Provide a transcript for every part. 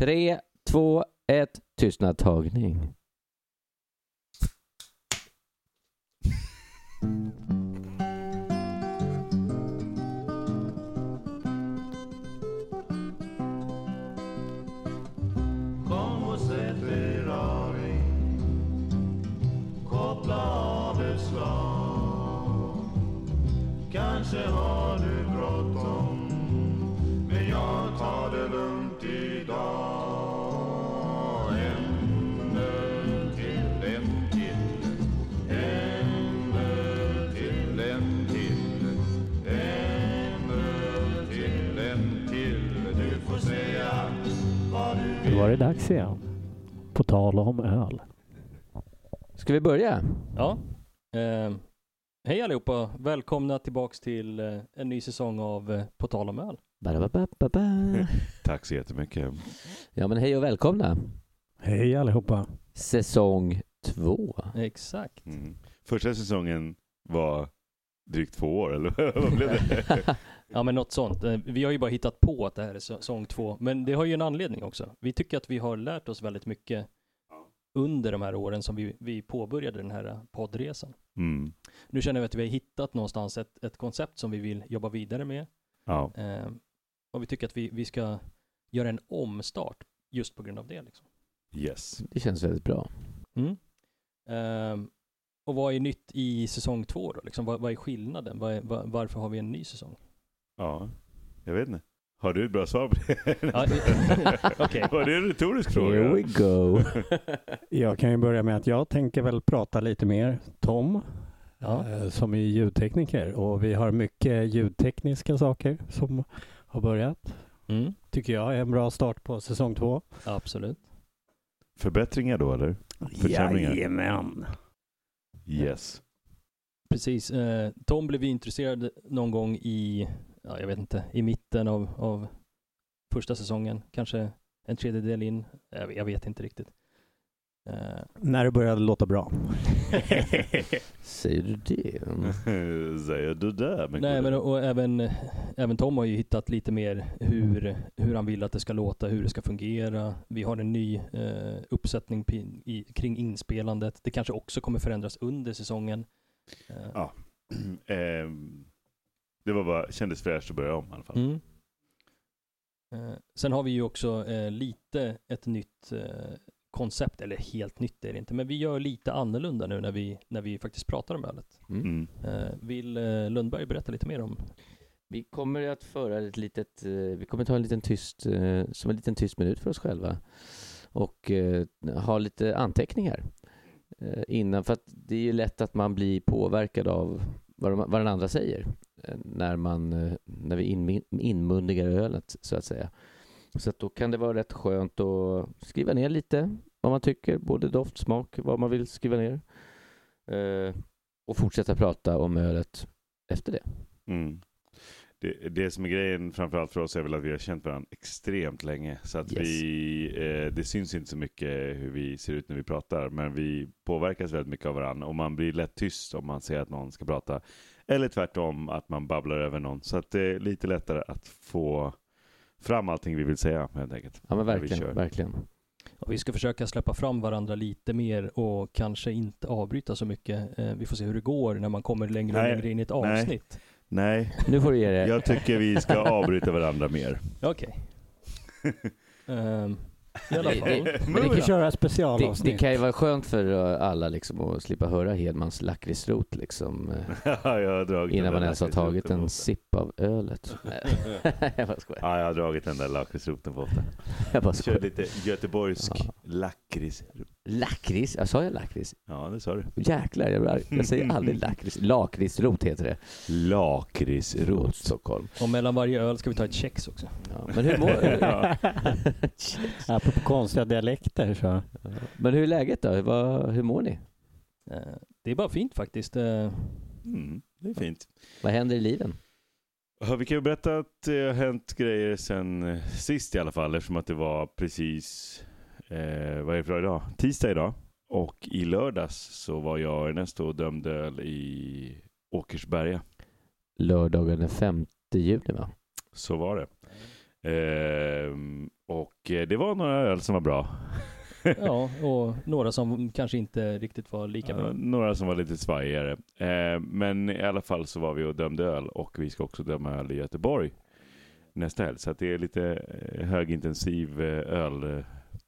Tre, två, ett, tystnadtagning. Igen. På tal om öl. Ska vi börja? Ja. Eh, hej allihopa. Välkomna tillbaks till eh, en ny säsong av eh, På tal om öl. Ba-da-ba-ba-ba. Tack så jättemycket. Ja men hej och välkomna. Hej allihopa. Säsong två. Exakt. Mm. Första säsongen var drygt två år, eller vad blev det? Ja men något sånt. Eh, vi har ju bara hittat på att det här är säsong två. Men det har ju en anledning också. Vi tycker att vi har lärt oss väldigt mycket under de här åren som vi, vi påbörjade den här eh, poddresan. Mm. Nu känner vi att vi har hittat någonstans ett, ett koncept som vi vill jobba vidare med. Ja. Eh, och vi tycker att vi, vi ska göra en omstart just på grund av det. Liksom. Yes. Det känns väldigt bra. Mm. Ehm, och vad är nytt i säsong två då? Liksom, vad, vad är skillnaden? Vad är, va- varför har vi en ny säsong? Ja, jag vet inte. Har du ett bra svar på det? Okej. Var det en retorisk Here we fråga? go. Jag kan ju börja med att jag tänker väl prata lite mer Tom, Ja. eh, som är ljudtekniker. Och vi har mycket ljudtekniska saker som har börjat. Mm, Tycker jag är en bra start på säsong två. absolut. Förbättringar då, eller? Försämringar? Jajamän. Yes. Precis. Eh, Tom blev intresserad någon gång i, ja, jag vet inte, i mitten av, av första säsongen. Kanske en tredjedel in. Jag, jag vet inte riktigt. Eh, När det började låta bra. Säger du det? Säger du det? Men Nej, men och även, även Tom har ju hittat lite mer hur, hur han vill att det ska låta, hur det ska fungera. Vi har en ny eh, uppsättning i, kring inspelandet. Det kanske också kommer förändras under säsongen. Eh, Ja. Ehm, det var bara, kändes fräscht att börja om i alla fall. Mm. Eh, sen har vi ju också eh, lite ett nytt eh, koncept, eller helt nytt är det inte, men vi gör lite annorlunda nu när vi, när vi faktiskt pratar om ölet. Mm. Mm. Eh, vill eh, Lundberg berätta lite mer om? Vi kommer att föra ett litet, eh, vi kommer ta en liten tyst, eh, som en liten tyst minut för oss själva och eh, ha lite anteckningar eh, innan, för att det är ju lätt att man blir påverkad av vad, de, vad den andra säger eh, när man, eh, när vi in, inmundigar ölet så att säga. Så att då kan det vara rätt skönt att skriva ner lite vad man tycker, både doft, smak, vad man vill skriva ner eh, och fortsätta prata om ölet efter det. Mm. Det, det som är grejen framförallt för oss är väl att vi har känt varandra extremt länge. Så att Yes. vi, eh, det syns inte så mycket hur vi ser ut när vi pratar. Men vi påverkas väldigt mycket av varandra. Och man blir lätt tyst om man ser att någon ska prata. Eller tvärtom att man babblar över någon. Så att det är lite lättare att få fram allting vi vill säga helt enkelt. Ja men verkligen, kör. verkligen. Och vi ska försöka släppa fram varandra lite mer och kanske inte avbryta så mycket. Eh, vi får se hur det går när man kommer längre och Nej, längre in i ett nej. avsnitt. Nej, Nu får du ge det. jag tycker vi ska avbryta varandra mer. Okej. Ehm, I alla Det- fall. det- Men vi kan köra Det, det specialavsnitt. kan ju vara skönt för uh, alla liksom att slippa höra Hedmans lakritsrot liksom eh, Ja, jag har dragit innan man ens har tagit en sipp av ölet. Jag bara skojar. Ja, jag har dragit den där lakritsroten på ofta. Jag bara Kör skojar. lite göteborgsk Ja. lakrits. Lakrits? Jag sa jag lakrits? Ja, det sa du. Jäklar, jag, jag säger aldrig lakrits. Lakritsrot heter det. Lakritsrot. Rot Stockholm. Och mellan varje öl ska vi ta ett kex också. Ja, men hur mår Ja. Apropå konstiga dialekter så. Men hur är läget då? Vad, hur mår ni? Eh, det är bara fint faktiskt. Eh, Mm, det är fint. Vad händer i liven? Ja, vi kan ju berätta att det har hänt grejer sen eh, sist i alla fall eftersom att det var precis, eh, vad är det för dag idag? Tisdag idag. Och i lördags så var jag och Ernesto och dömde öl i Åkersberga. Lördagen den 5 juni va? Så var det. Ehm, och eh, det var några öl som var bra. Ja, och några som kanske inte riktigt var lika bra. några som var lite svajigare. Eh, men i alla fall så var vi och dömde öl och vi ska också döma öl i Göteborg nästa helg. Så att det är lite eh, högintensiv eh,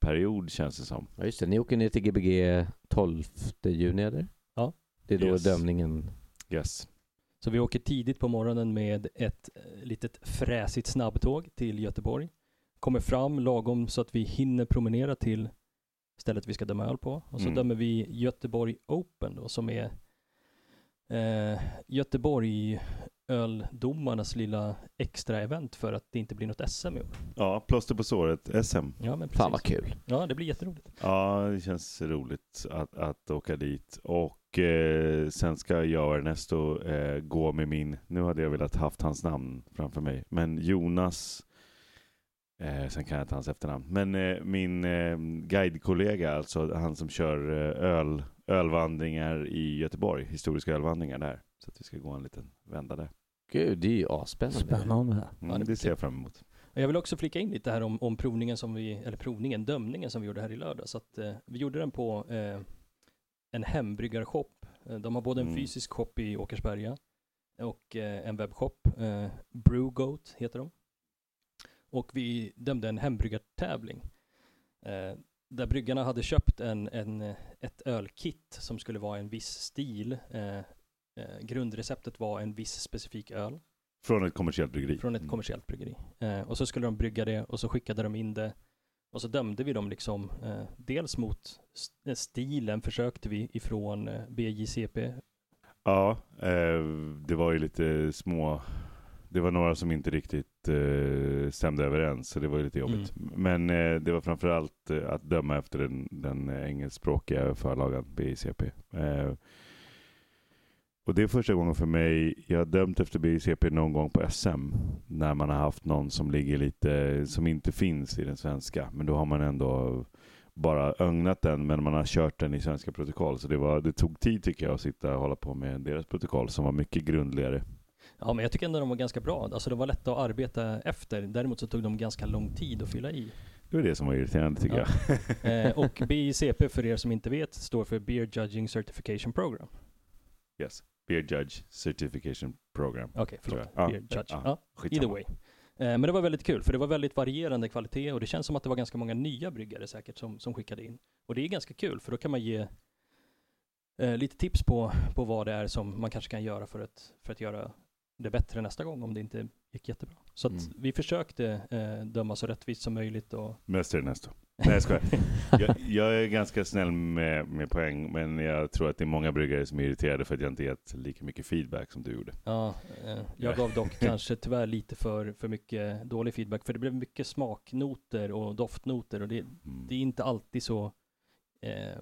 ölperiod känns det som. Ja, just det. Ni åker ner till Gbg 12 juni, eller? Ja. Det är då Yes. dömningen... Yes. Så vi åker tidigt på morgonen med ett eh, litet fräsigt snabbtåg till Göteborg. Kommer fram lagom så att vi hinner promenera till stället vi ska döma öl på. Och så Mm. dömer vi Göteborg Open då, som är eh, Göteborg öldomarnas lilla extra event för att det inte blir något SM i år. Ja, plåster på såret, SM. Ja, men precis. Fan vad kul. Ja, det blir jätteroligt. Ja, det känns roligt att, att åka dit. Och eh, sen ska jag och Ernesto eh, gå med min, nu hade jag velat haft hans namn framför mig, men Jonas, eh, sen kan jag inte hans efternamn, men eh, min eh, guidekollega, alltså han som kör eh, öl, ölvandringar i Göteborg, historiska ölvandringar där. Så att vi ska gå en liten vända där. Gud, det är ju asspännande. Spännande. Mm, det ser jag fram emot. Jag vill också flika in lite här om, om provningen som vi, eller provningen, dömningen som vi gjorde här i lördag. Så att eh, vi gjorde den på eh, en hembryggarshop. Eh, de har både en Mm. fysisk shop i Åkersberga och eh, en webbshop. Eh, Brewgoat heter de. Och vi dömde en hembryggartävling. Där bryggarna hade köpt en, en, eh, ett ölkit som skulle vara en viss stil. Eh, eh, grundreceptet var en viss specifik öl Från ett kommersiellt bryggeri. från ett Mm. kommersiellt bryggeri. Eh, och så skulle de brygga det och så skickade de in det. Och så dömde vi dem liksom, eh, dels mot st- eh, stilen försökte vi ifrån BJCP. Ja, det var ju lite små... Det var några som inte riktigt eh, stämde överens, så det var lite jobbigt. Men eh, det var framförallt eh, att döma efter den, den engelskspråkiga förlagan BICP. Eh, och det är första gången för mig, jag har dömt efter BICP någon gång på SM, när man har haft någon som ligger lite, som inte finns i den svenska. Men då har man ändå bara ögnat den, men man har kört den i svenska protokoll. Så det, var, det tog tid tycker jag att sitta och hålla på med deras protokoll som var mycket grundligare. Ja, men jag tycker ändå de var ganska bra. Alltså det var lätt att arbeta efter. Däremot så tog de ganska lång tid att fylla i. Det var det som var irriterande tycker Ja. jag. Eh, och BJCP för er som inte vet står för Beer Judging Certification Program. yes. Beer Judge Certification Program. Okej, förlåt. Ja, Beer Judge. Ja. Skitsamma. Either way. Eh, Men det var väldigt kul, för det var väldigt varierande kvalitet och det känns som att det var ganska många nya bryggare säkert som, som skickade in. Och det är ganska kul, för då kan man ge eh, lite tips på, på vad det är som man kanske kan göra för att, för att göra det bättre nästa gång om det inte gick jättebra. Så att Mm. vi försökte eh, döma så rättvist som möjligt och... Mest Ernesto. Nej jag skojar. jag, jag är ganska snäll med, med poäng, men jag tror att det är många bryggare som är irriterade för att jag inte gett lika mycket feedback som du gjorde. Ja, eh, jag gav dock kanske tyvärr lite för, för mycket dålig feedback, för det blev mycket smaknoter och doftnoter och det, Mm. det är inte alltid så eh,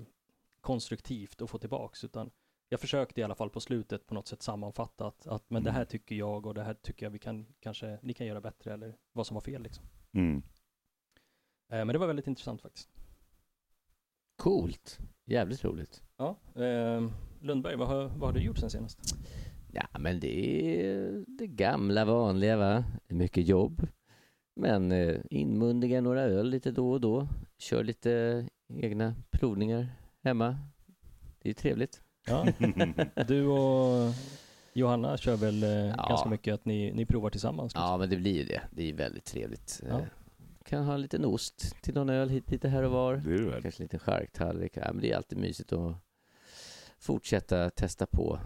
konstruktivt att få tillbaks utan jag försökte i alla fall på slutet på något sätt sammanfatta att, att men det här Mm. tycker jag och det här tycker jag vi kan kanske ni kan göra bättre eller vad som var fel liksom. Mm. Eh, men det var väldigt intressant faktiskt. Coolt. Jävligt roligt. Ja, eh, Lundberg, vad har, vad har du gjort sen senast? Ja, men det är det gamla vanliga va. Mycket jobb. Men eh, inmundiga några öl lite då och då. Kör lite egna provningar hemma. Det är trevligt. Ja, du och Johanna kör väl eh, Ja. ganska mycket att ni, ni provar tillsammans? liksom? Ja, men det blir ju det. Det är väldigt trevligt. Ja. Eh, Kan ha en liten ost till någon öl hit lite här och var. Det är du väl? Kanske en liten charktallrik. Ja, men det är alltid mysigt att fortsätta testa på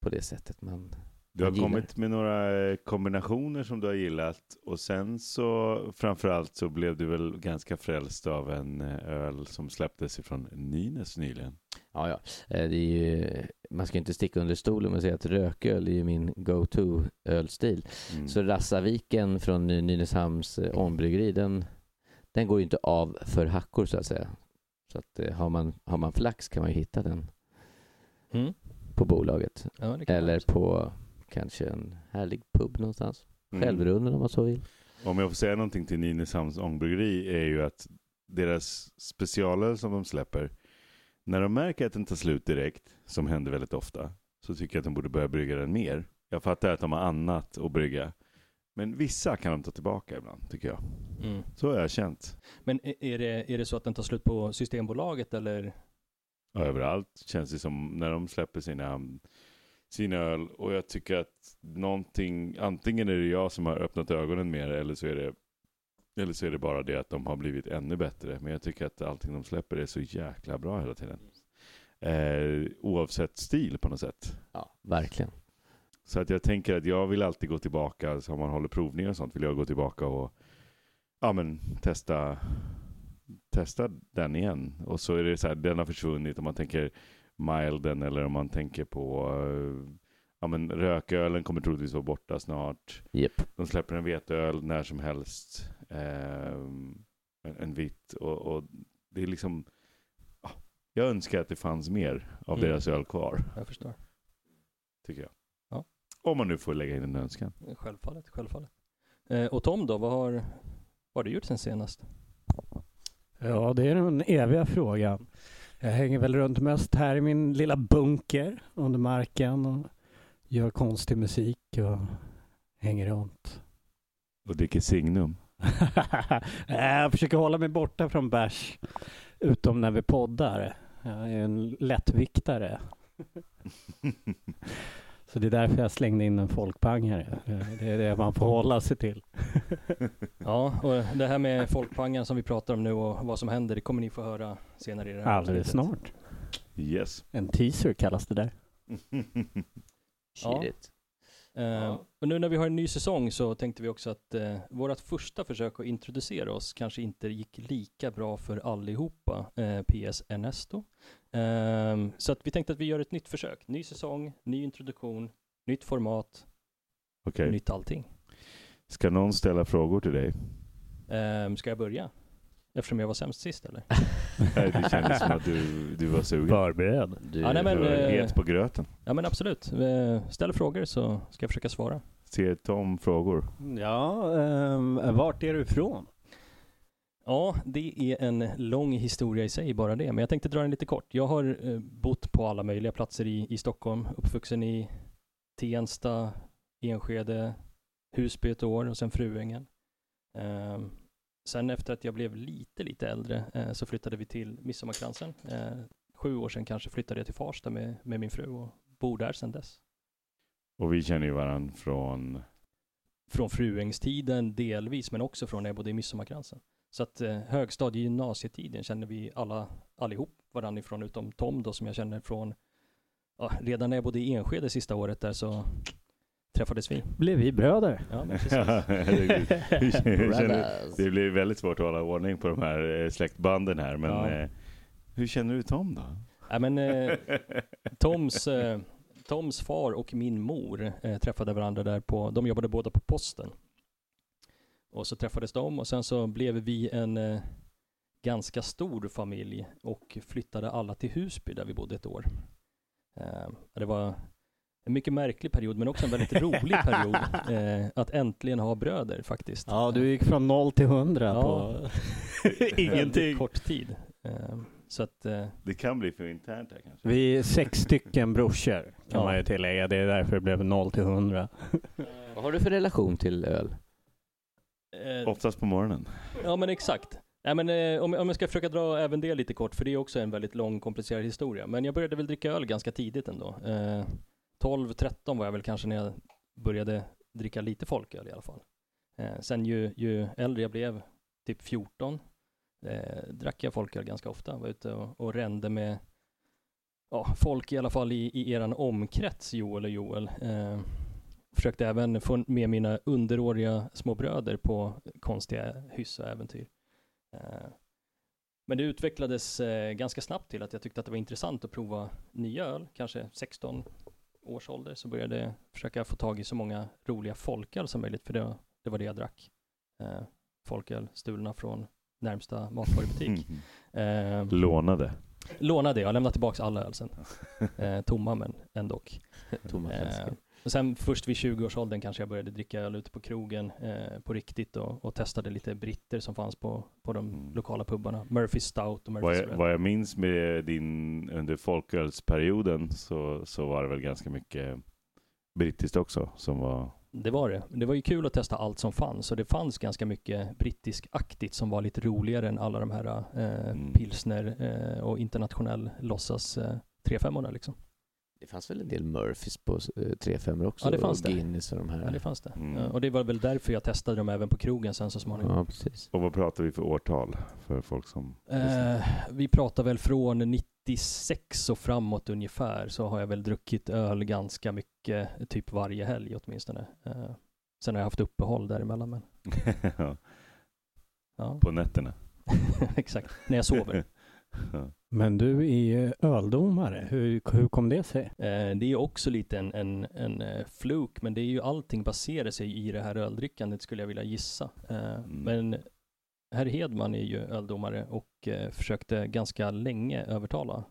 på det sättet man Du har kommit med några eh, kombinationer som du har gillat och sen så framförallt så blev du väl ganska frälst av en öl som släpptes ifrån Nynäs nyligen. Ja, ja. Eh, Det är ju, man ska inte sticka under stolen och säga att rököl är ju min go-to ölstil. Mm. Så Rassaviken från Ny- Nynäshamns eh, ångbryggeri, den, den går ju inte av för hackor så att säga. Så att eh, har man, har man flax kan man ju hitta den Mm. på bolaget. Ja, Eller på kanske en härlig pub någonstans. Mm. Självrunden om man så vill. Om jag får säga någonting till Nynäshamns ångbryggeri är ju att deras specialöl som de släpper, när de märker att den tar slut direkt, som händer väldigt ofta, så tycker jag att de borde börja brygga den mer. Jag fattar att de har annat att brygga, Men vissa kan de ta tillbaka ibland, tycker jag. Mm. Så har jag känt. Men är- det, är det så att den tar slut på Systembolaget eller? Överallt känns det som när de släpper sina, sina öl och jag tycker att någonting, antingen är det jag som har öppnat ögonen mer eller så är det eller så är det bara det att de har blivit ännu bättre. Men jag tycker att allting de släpper är så jäkla bra hela tiden. Eh, oavsett stil på något sätt. Ja, verkligen. Så att jag tänker att jag vill alltid gå tillbaka, så om man håller provningar och sånt, vill jag gå tillbaka och ja, men, testa, testa den igen. Och så är det så här, den har försvunnit om man tänker milden eller om man tänker på eh, ja, men, rökölen kommer troligtvis vara borta snart. Japp. De släpper en veteöl när som helst. Eh, en, en vitt och, och det är liksom ja, jag önskar att det fanns mer av Mm. deras öl kvar, Jag förstår. tycker jag. Ja. Om man nu får lägga in en önskan. Självfallet, självfallet. Eh, och Tom då, vad har, vad har du gjort sen senast? Ja, det är den eviga frågan. Jag hänger väl runt mest här i min lilla bunker under marken och gör konstig musik och hänger runt. Och dricker Signum. jag försöker hålla mig borta från bärs, utom när vi poddar. Jag är en lättviktare. Så det är därför jag slängde in en folkpangare. Det är det man får hålla sig till. Ja, och det här med folkpangan som vi pratar om nu och vad som händer, det kommer ni få höra senare i det här Alldeles snart. Yes. En teaser kallas det där. Ja. Eh, och nu när vi har en ny säsong så tänkte vi också att eh, vårt första försök att introducera oss kanske inte gick lika bra för allihopa, eh, PS Ernesto. Ehm, så att vi tänkte att vi gör ett nytt försök. Ny säsong, ny introduktion, nytt format, Okej. nytt allting. Ska någon ställa frågor till dig? Um, ska jag börja? Eftersom jag var sämst sist eller? Nej, det kändes som att du, du var sugen. Förbered. Du, Ja, nej, men, var eh, het på gröten. Ja men absolut. Eh, ställ frågor så ska jag försöka svara. Ser Tom frågor? Ja, um, vart är du ifrån? Ja, det är en lång historia i sig bara det, men jag tänkte dra den lite kort. Jag har eh, bott på alla möjliga platser i, i Stockholm, uppvuxen i Tensta, Enskede, Husby ett år och sen Fruängen. Ehm, sen efter att jag blev lite, lite äldre eh, så flyttade vi till Midsommarkransen. Eh, sju år sedan kanske flyttade jag till Farsta med, med min fru och bor där sedan dess. Och vi känner ju varandra från... Från Fruängstiden delvis, men också från när jag bodde i Midsommarkransen. Så att eh, högstadie gymnasietiden känner vi alla allihop varandra ifrån, utom Tom då som jag känner från, ja, redan när jag bodde i Enskede sista året där så träffades vi. Blev vi bröder? Ja, känner- det blir väldigt svårt att hålla ordning på de här eh, släktbanden här, men Ja. eh, hur känner du Tom då? Nej, men, eh, Toms, eh, Toms far och min mor eh, träffade varandra där på, de jobbade båda på posten. Och så träffades de och sen så blev vi en eh, ganska stor familj och flyttade alla till Husby där vi bodde ett år. Eh, det var en mycket märklig period men också en väldigt rolig period eh, att äntligen ha bröder faktiskt. Ja, du gick från noll till hundra Ja. på ingenting. kort tid. Eh, så att eh, Det kan bli för internt här kanske. Vi är sex stycken brorsor kan Ja. man ju tillägga. Det är därför det blev noll till hundra. Vad har du för relation till öl? eh, Oftast på morgonen. Ja men exakt. Nej, men, eh, om, om jag ska försöka dra även det lite kort, för det är också en väldigt lång komplicerad historia. Men jag började väl dricka öl ganska tidigt ändå. Eh, 12-13 var jag väl kanske när jag började dricka lite folköl i alla fall. Eh, sen ju, ju äldre jag blev, typ 14, eh, drack jag folköl ganska ofta. Var ute och, och rände med ja, folk i alla fall i, i eran omkrets, Joel och Joel. Eh, försökte även få med mina underåriga små bröder på konstiga hyss och äventyr. Eh, Men det utvecklades eh, ganska snabbt till att jag tyckte att det var intressant att prova nya öl, kanske 16 års ålder, så började jag försöka få tag i så många roliga folköl som möjligt, för det, det var det jag drack. Eh, Folköl stulna från närmsta matvarubutik. Eh, Lånade. lånade, jag lämnat tillbaka alla öl sen. Eh, tomma men ändå. Tomma Eh. Och sen först vid 20-årsåldern kanske jag började dricka öl ute på krogen eh, på riktigt och, och testade lite britter som fanns på, på de Mm. lokala pubarna. Murphy's Stout och Vad Murphy's jag, Red. vad jag minns med din under folkölsperioden så, så var det väl ganska mycket brittiskt också som var Det var det. Det var ju kul att testa allt som fanns och det fanns ganska mycket brittisk-aktigt som var lite roligare än alla de här eh, Mm. pilsner eh, och internationell låtsas eh, 3-5 liksom. Det fanns väl en del Murphys på eh, 3-5 också? Ja, det fanns och det. Guinness och de här. Ja, det fanns det. Mm. Eh, och det var väl därför jag testade dem även på krogen sen så småningom. Ja, precis. Och vad pratar vi för årtal för folk som Eh, vi pratar väl från 96 och framåt ungefär så har jag väl druckit öl ganska mycket, typ varje helg åtminstone. Eh, sen har jag haft uppehåll däremellan men Ja, ja, på nätterna? exakt. När jag sover. Men du är öldomare. Hur, hur kom det sig? Eh, det är också lite en, en, en eh, fluk, men det är ju allting baserar sig i det här öldrickandet skulle jag vilja gissa. Eh, Men herr Hedman är ju öldomare och eh, försökte ganska länge övertala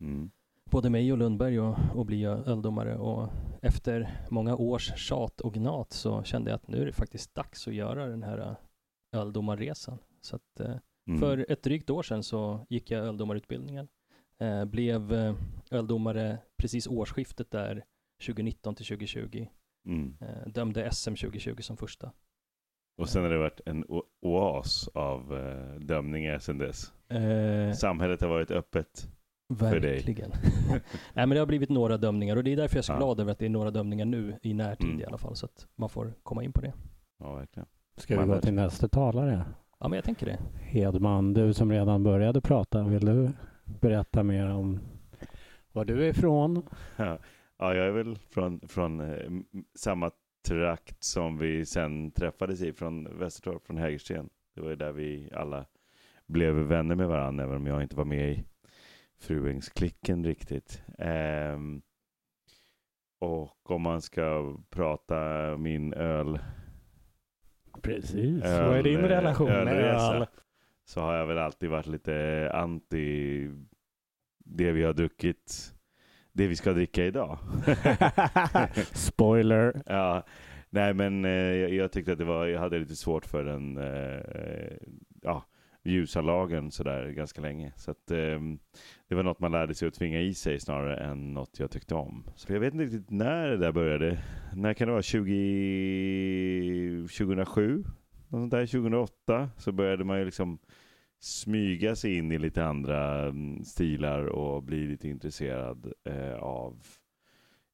Mm. både mig och Lundberg och, och bli öldomare och efter många års tjat och gnat så kände jag att nu är det faktiskt dags att göra den här öldomarresan. Så att Mm. för ett drygt år sedan så gick jag öldomarutbildningen. Eh, blev eh, öldomare precis årsskiftet där 2019 till 2020. Mm. Eh, dömde SM 2020 som första. Och sen har det varit en oas av eh, dömningar sedan dess. Eh, Samhället har varit öppet. för dig. verkligen. Nej men det har blivit några dömningar och det är därför jag är så Ja. glad över att det är några dömningar nu i närtid Mm. i alla fall så att man får komma in på det. Ja, verkligen. Ska vi gå till nästa talare? Ja men jag tänker det. Hedman, du som redan började prata, vill du berätta mer om var du är ifrån? Ja, ja, jag är väl från, från eh, samma trakt som vi sen träffades i, från Västertorp, från Hägersten. Det var ju där vi alla blev vänner med varandra, även om jag inte var med i Fruängsklicken riktigt. Ehm, och om man ska prata min öl Precis. Öl, Vad är din eh, relation med öl? så har jag väl alltid varit lite anti det vi har druckit, det vi ska dricka idag. Spoiler. ja, nej men eh, jag, jag tyckte att det var, jag hade lite svårt för den eh, ja, ljusa lagen sådär ganska länge. Så att eh, det var något man lärde sig att tvinga i sig snarare än något jag tyckte om. Så jag vet inte riktigt när det där började. När kan det vara? 20, 2007? Något sånt där, 2008 så började man ju liksom smyga sig in i lite andra mm, stilar och bli lite intresserad eh, av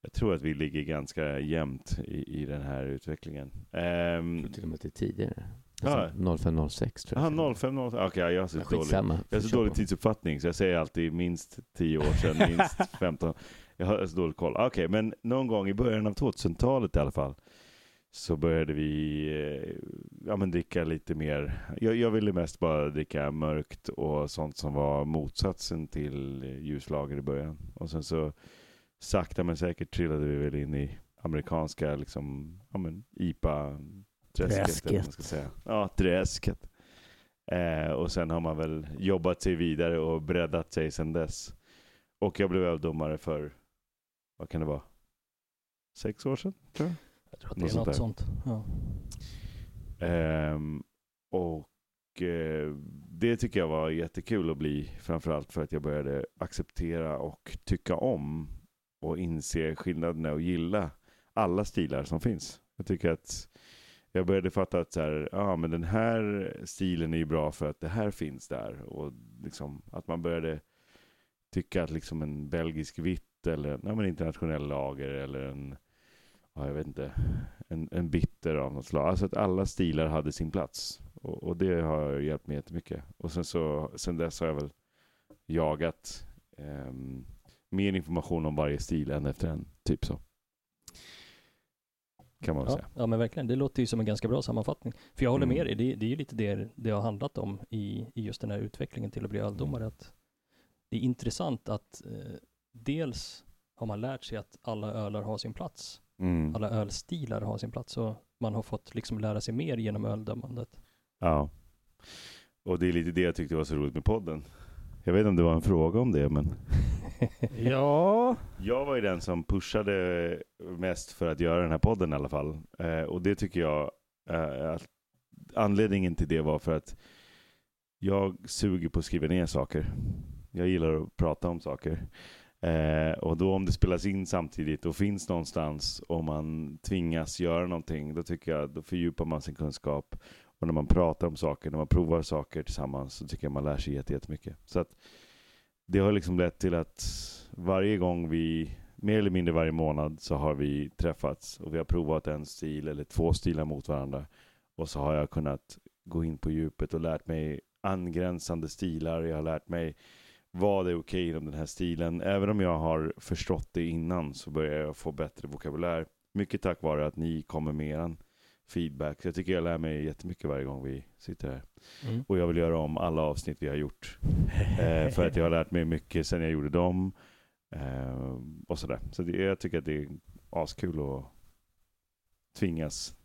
jag tror att vi ligger ganska jämnt i, i den här utvecklingen. Ehm, jag tror till och med att det är tidigare. Ja. Nästan 0506 tror Jaha, jag. 05, 05. Okej, jag har så dålig, Skitsamma. jag har så dålig tidsuppfattning så jag säger alltid minst 10 år sedan, minst 15. Jag har så dålig koll. Okej, men någon gång i början av 2000-talet i alla fall så började vi eh, ja, men dricka lite mer. Jag, jag ville mest bara dricka mörkt och sånt som var motsatsen till ljuslager i början. Och sen så sakta men säkert trillade vi väl in i amerikanska liksom, ja, men IPA träsket. man ska säga. Ja, träsket. Eh, och sen har man väl jobbat sig vidare och breddat sig sedan dess. Och jag blev öldomare för, vad kan det vara? Sex år sedan, tror jag. Jag tror att Något det är sånt något där. sånt. Ja. Ehm, och eh, det tycker jag var jättekul att bli. Framförallt för att jag började acceptera och tycka om och inse skillnaderna och gilla alla stilar som finns. Jag tycker att jag började fatta att så här, ja, men den här stilen är ju bra för att det här finns där. Och liksom, att man började tycka att liksom en belgisk vitt eller nej, men internationell lager eller en, ja, jag vet inte, en, en bitter av något slag. Alltså att alla stilar hade sin plats. Och, och det har hjälpt mig jättemycket. Och sen, så, sen dess har jag väl jagat eh, mer information om varje stil än efter en. Typ så. Kan man Ja, säga. ja men verkligen, det låter ju som en ganska bra sammanfattning. För jag håller Mm. med dig, det, det är ju lite det det har handlat om i, i just den här utvecklingen till att bli öldomare. Att det är intressant att eh, dels har man lärt sig att alla ölar har sin plats. Mm. Alla ölstilar har sin plats och man har fått liksom lära sig mer genom öldömandet. Ja. Och det är lite det jag tyckte var så roligt med podden. Jag vet inte om det var en fråga om det, men Ja, Jag var ju den som pushade mest för att göra den här podden i alla fall. Eh, och det tycker jag, eh, att anledningen till det var för att jag suger på att skriva ner saker. Jag gillar att prata om saker. Eh, och då om det spelas in samtidigt och finns någonstans och man tvingas göra någonting, då tycker jag då fördjupar man sin kunskap. Och när man pratar om saker, när man provar saker tillsammans, så tycker jag man lär sig jättemycket. Så att det har liksom lett till att varje gång vi, mer eller mindre varje månad, så har vi träffats och vi har provat en stil eller två stilar mot varandra. Och så har jag kunnat gå in på djupet och lärt mig angränsande stilar. Jag har lärt mig vad är okej inom den här stilen. Även om jag har förstått det innan så börjar jag få bättre vokabulär. Mycket tack vare att ni kommer med eran feedback. Så jag tycker jag lär mig jättemycket varje gång vi sitter här. Mm. Och jag vill göra om alla avsnitt vi har gjort. Eh, för att jag har lärt mig mycket sen jag gjorde dem. Eh, och sådär. Så det, jag tycker att det är askul att tvingas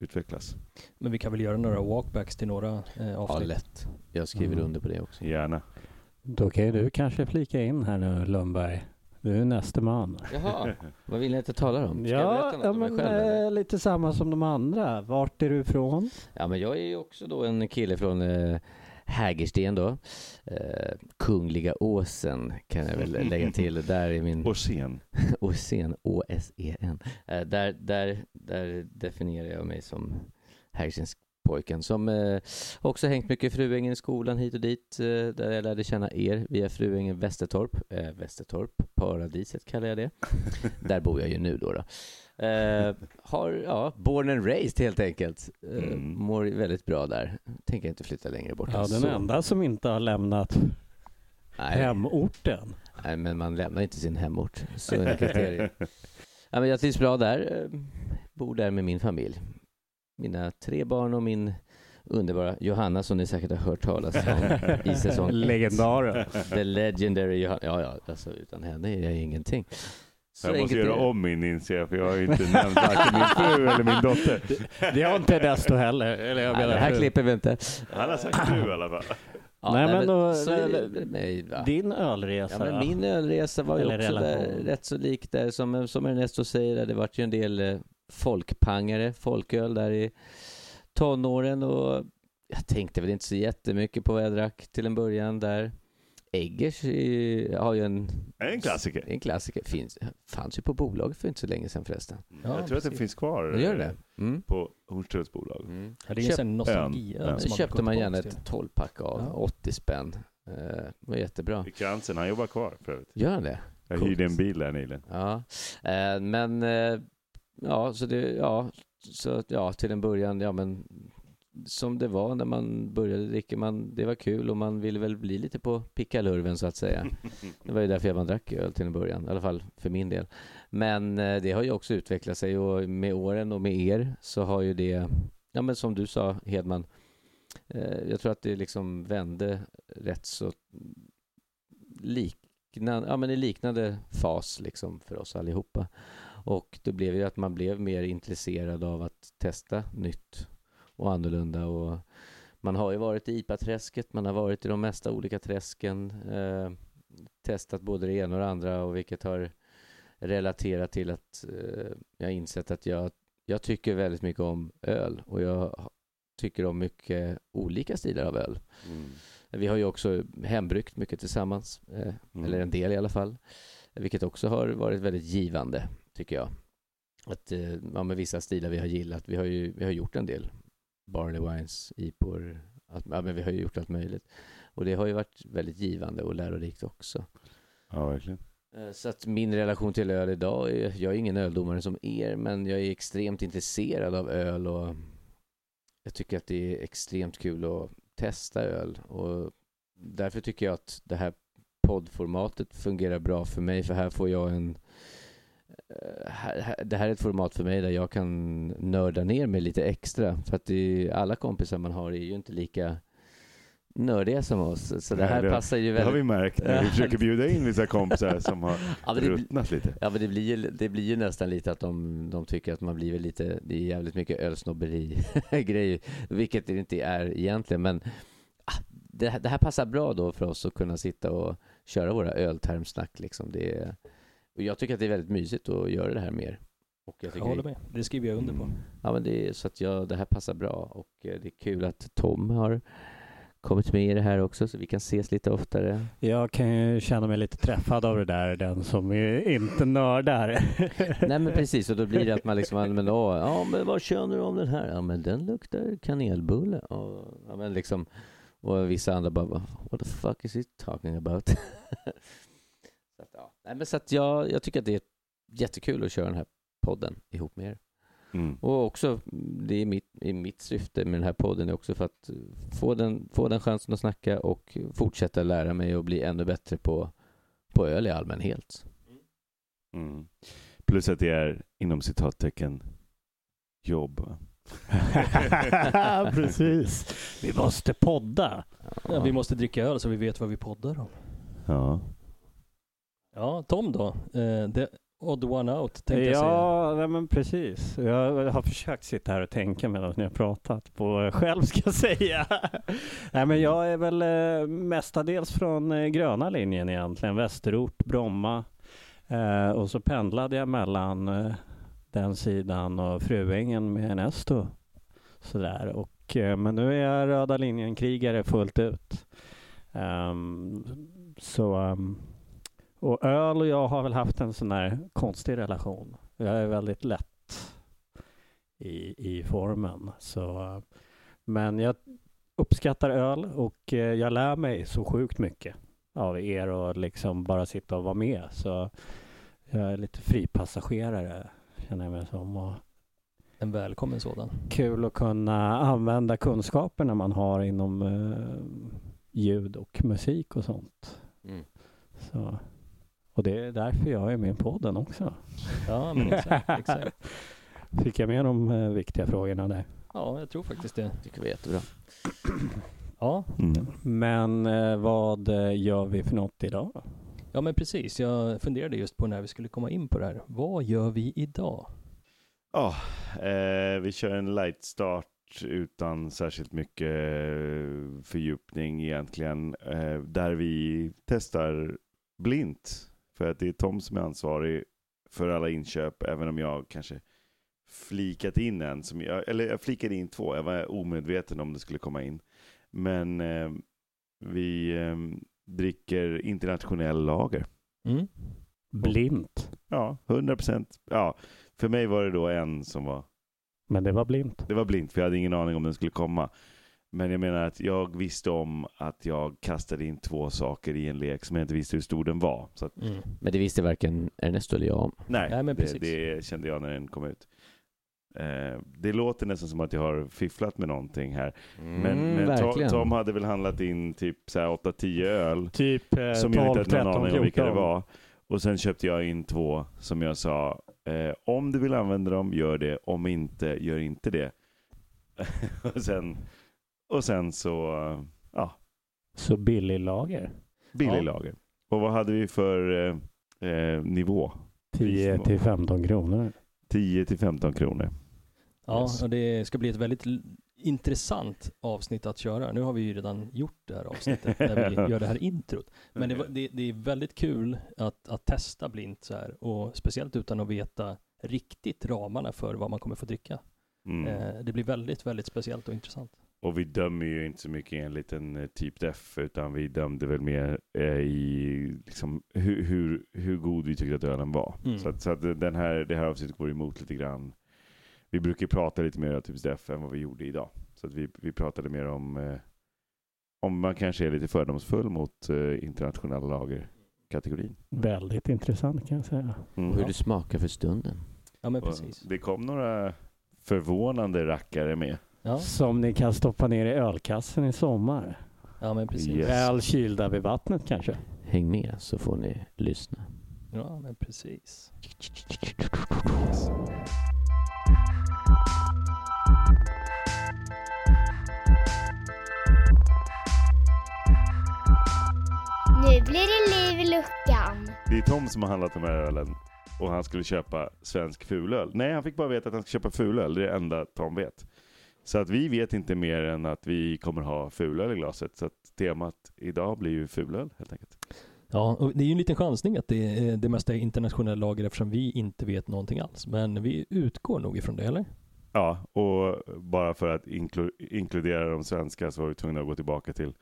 utvecklas. Men vi kan väl göra några walkbacks till några eh, Ja, avsnitt. lätt. Jag skriver Mm. under på det också. Gärna. Då kan ju du kanske flika in här nu Lundberg. Du är näste man. Jaha, vad vill ni att jag talar om? Ska jag Ja, berätta något ja om mig men själv? eller? eh, lite samma som de andra. Vart är du ifrån? Ja, men jag är ju också då en kille från eh, Hägersten då. Eh, Kungliga Åsen kan jag väl lägga till. Där är min... Och sen. Åsen, O-S-E-N. Eh, där, där, där definierar jag mig som Hägerstenspojken som eh, också hängt mycket i Fruängen i skolan hit och dit. Eh, där jag lärde känna er via Fruängen Västertorp. Eh, Västertorp, paradiset kallar jag det. där bor jag ju nu då. då. Har, ja, born and raised helt enkelt. Mm. Mår väldigt bra där. Tänker inte flytta längre bort. Ja, den så. enda som inte har lämnat Nej, hemorten. nej, men man lämnar inte sin hemort. Så enkelt är det. Ja, men jag trivs bra där. Bor där med min familj. Mina tre barn och min underbara Johanna som ni säkert har hört talas om i säsong. Legendaren. The legendary Johanna. Ja, ja, alltså utan henne är jag ingenting. Så jag måste göra det. om min inser jag, för jag har ju inte nämnt varken min fru eller min dotter. Det har inte Desto heller. Eller jag Nej, menar det här fru. klipper vi inte. Han har sagt fru i alla fall. Ja, Nej, men då- så mig, va? Din Ja, ölresa men då? min ölresa var ju också där, rätt så lik där som, som Ernesto säger. Det vart ju en del eh, folkpangare, folköl där i tonåren och jag tänkte väl inte så jättemycket på vad jag drack till en början där. Eggers har ju en, En klassiker. en klassiker. Finns, fanns ju på bolaget för inte så länge sedan förresten. Ja, jag tror att det precis. finns kvar. Det gör det? Mm. På Hornstedts bolag. Mm. Ja, det är ju Köp- en nostalgi. Ön. Så köpte man gärna ett 12-pack av, Ja. 80 spänn. Eh, Det var jättebra. Kransen, han jobbar kvar för övrigt. Gör han det? Jag Coolt. hyrde en bil där nyligen. Ja, eh, men eh, ja, så det, ja, så att, ja, till en början, ja men som det var när man började dricka, man, det var kul och man ville väl bli lite på pickalurven så att säga. Det var ju därför man drack öl till en början, i alla fall för min del. Men eh, det har ju också utvecklat sig och med åren och med er så har ju det, ja men som du sa Hedman, eh, jag tror att det liksom vände rätt så liknande, ja men i liknande fas liksom för oss allihopa. Och det blev ju att man blev mer intresserad av att testa nytt och annorlunda och man har ju varit i IPA-träsket, man har varit i de mesta olika träsken, eh, testat både det ena och det andra och vilket har relaterat till att eh, jag insett att jag, jag tycker väldigt mycket om öl och jag tycker om mycket olika stilar av öl. Mm. Vi har ju också hembryggt mycket tillsammans, eh, Mm. eller en del i alla fall, vilket också har varit väldigt givande, tycker jag. Att, eh, ja, med vissa stilar vi har gillat, vi har ju vi har gjort en del barley wines, ipor, allt, ja, men vi har ju gjort allt möjligt. Och det har ju varit väldigt givande och lärorikt också. Ja, verkligen. Eh, Så att min relation till öl idag, är, jag är ingen öldomare som er, men jag är extremt intresserad av öl och jag tycker att det är extremt kul att testa öl och därför tycker jag att det här poddformatet fungerar bra för mig för här får jag en det här är ett format för mig där jag kan nörda ner mig lite extra för att det, alla kompisar man har är ju inte lika nördiga som oss så det Nej, här det- passar ju Det har väldigt vi märkt när vi försöker bjuda in vissa kompisar som har Ja, ruttnat lite. Ja men det blir, ju, det blir ju nästan lite att de, de tycker att man blir lite, det är jävligt mycket ölsnobberi grejer, vilket det inte är egentligen men ah, det, här- det här passar bra då för oss att kunna sitta och köra våra öltermsnack liksom. Det är, och jag tycker att det är väldigt mysigt att göra det här mer. Och jag Jag håller med. Det skriver jag under på. Ja men det är så att jag, det här passar bra och eh, det är kul att Tom har kommit med i det här också så vi kan ses lite oftare. Jag kan ju känna mig lite träffad av det där, den som är inte nördar. Nej men precis, och då blir det att man liksom, men, åh, ja men vad känner du om den här? Ja men den luktar kanelbulle. Och, ja, men liksom, och vissa andra bara, what the fuck is he talking about? så att, ja. Nej men så att jag, jag tycker att det är jättekul att köra den här podden ihop med er. Mm. Och också, det är mitt, är mitt syfte med den här podden är också för att få den, få den chansen att snacka och fortsätta lära mig och bli ännu bättre på, på öl i allmänhet. Mm. Plus att det är inom citattecken jobb. Precis. Vi måste podda. Ja, vi måste dricka öl så vi vet vad vi poddar om. Ja. Ja, Tom då? Eh, the odd one out tänkte jag säga. Ja, nej, men precis. Jag har försökt sitta här och tänka medan ni har pratat på vad jag själv ska säga. nej, men jag är väl eh, mestadels från eh, gröna linjen egentligen. Västerort, Bromma. Och så pendlade jag mellan den sidan och Fruängen med en Esto. Sådär. Och, men nu är jag röda linjen-krigare fullt ut. Ehm, så ehm, och öl och jag har väl haft en sån här konstig relation. Jag är väldigt lätt i, i formen. Så, men jag uppskattar öl och eh, jag lär mig så sjukt mycket av er och liksom bara sitta och vara med. Så jag är lite fripassagerare känner jag mig som. Och En välkommen sådan. kul att kunna använda kunskaperna man har inom eh, ljud och musik och sånt. Mm. Så. Och det är därför jag är med i podden också. Ja, men exakt. exakt. Fick jag med de eh, viktiga frågorna där. Ja, jag tror faktiskt det. tycker vi är jättebra. Ja, Mm. Men eh, vad eh, gör vi för något idag? ja men precis. Jag funderade just på när vi skulle komma in på det här. Vad gör vi idag? Ja, eh, vi kör en light start utan särskilt mycket eh, fördjupning egentligen. Eh, där vi testar blint. För att det är Tom som är ansvarig för alla inköp, även om jag kanske flikat in en. Som jag, eller jag flikade in två, jag var omedveten om det skulle komma in. Men eh, vi eh, dricker internationell lager. Mm. Blint. Ja, 100 procent. Ja, för mig var det då en som var Men det var blint. det var blint för jag hade ingen aning om den skulle komma. Men jag menar att jag visste om att jag kastade in två saker i en lek som jag inte visste hur stor den var. Så att, Mm. Men det visste varken Ernesto eller jag om. nej, Nej, men det, precis. det kände jag när den kom ut. Eh, det låter nästan som att jag har fifflat med någonting här. Men, Mm, men Tom. Tom hade väl handlat in typ så här 8-10 öl Typ eh, som jag 12, inte hade någon 13, aning om vilka det 14. var. Och sen köpte jag in två som jag sa, eh, om du vill använda dem, gör det. Om inte, gör inte det. och, sen, och sen så, ja, Så billig lager. billig Ja. lager. Och vad hade vi för eh, eh, nivå? 10 till 15 kronor. 10 till 15 kronor. Ja, Yes. och det ska bli ett väldigt intressant avsnitt att köra. Nu har vi ju redan gjort det här avsnittet där vi gör det här introt. Men det, det, det är väldigt kul att, att testa blint så här och speciellt utan att veta riktigt ramarna för vad man kommer få dricka. Mm. Eh, det blir väldigt, väldigt speciellt och intressant. Och vi dömer ju inte så mycket enligt en eh, typ F, utan vi dömde väl mer eh, i liksom, hur, hur, hur god vi tyckte att ölen var. Mm. Så, att, så att den här, det här avsnittet går emot lite grann. Vi brukar prata lite mer om typ F än vad vi gjorde idag. Så att vi, vi pratade mer om eh, om man kanske är lite fördomsfull mot eh, internationella lagerkategorin. Väldigt intressant kan jag säga. Mm. Och hur det smakar för stunden. Ja, men Och precis. Det kom några förvånande rackare med. Ja, Som ni kan stoppa ner i ölkassen i sommar. ja men precis. Yes. Väl kylda vid vattnet kanske. Häng med så får ni lyssna. Ja, men precis. Nu blir det liv i luckan. Det är Tom som har handlat de här ölen och han skulle köpa svensk fulöl. Nej, han fick bara veta att han ska köpa fulöl. Det är det enda Tom vet. Så att vi vet inte mer än att vi kommer ha fulöl i glaset. Så att temat idag blir ju fulöl helt enkelt. Ja, och det är ju en liten chansning att det, är- det mesta är internationella lager eftersom vi inte vet någonting alls. Men vi utgår nog ifrån det, eller? Ja, och bara för att inklu inkludera de svenska så var vi tvungna att gå tillbaka till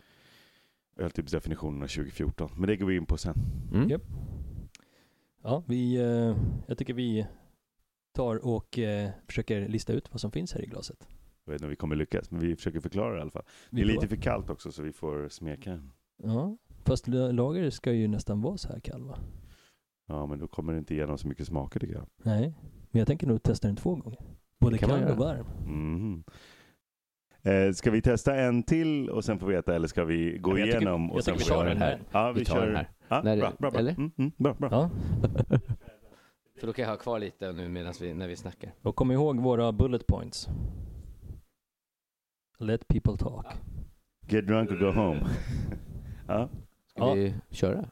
öltypsdefinitionerna 2014. Men det går vi in på sen. Mm. Japp. Ja, vi, eh, jag tycker vi tar och eh, försöker lista ut vad som finns här i glaset. Jag vet inte om vi kommer lyckas, men vi försöker förklara det i alla fall. Det är lite för kallt också så vi får smeka. Ja, fast la- lager ska ju nästan vara så här kall va? Ja, men då kommer det inte igenom så mycket smaker tycker jag. Nej, men jag tänker nog testa den två gånger. Både Det kan man kall och varm. Mhm. Eh, ska vi testa en till och sen få veta eller ska vi gå jag tycker- igenom? jag och sen tycker vi göra den här. Ja, vi, Vi tar kör den här. Ja, När bra, bra, bra. eller? Mm, mm, bra, bra. Ja, För då kan jag ha kvar lite nu medan vi, när vi snackar. och kom ihåg våra bullet points. Let people talk. Get drunk and go home. ja, Ska Ja. vi köra?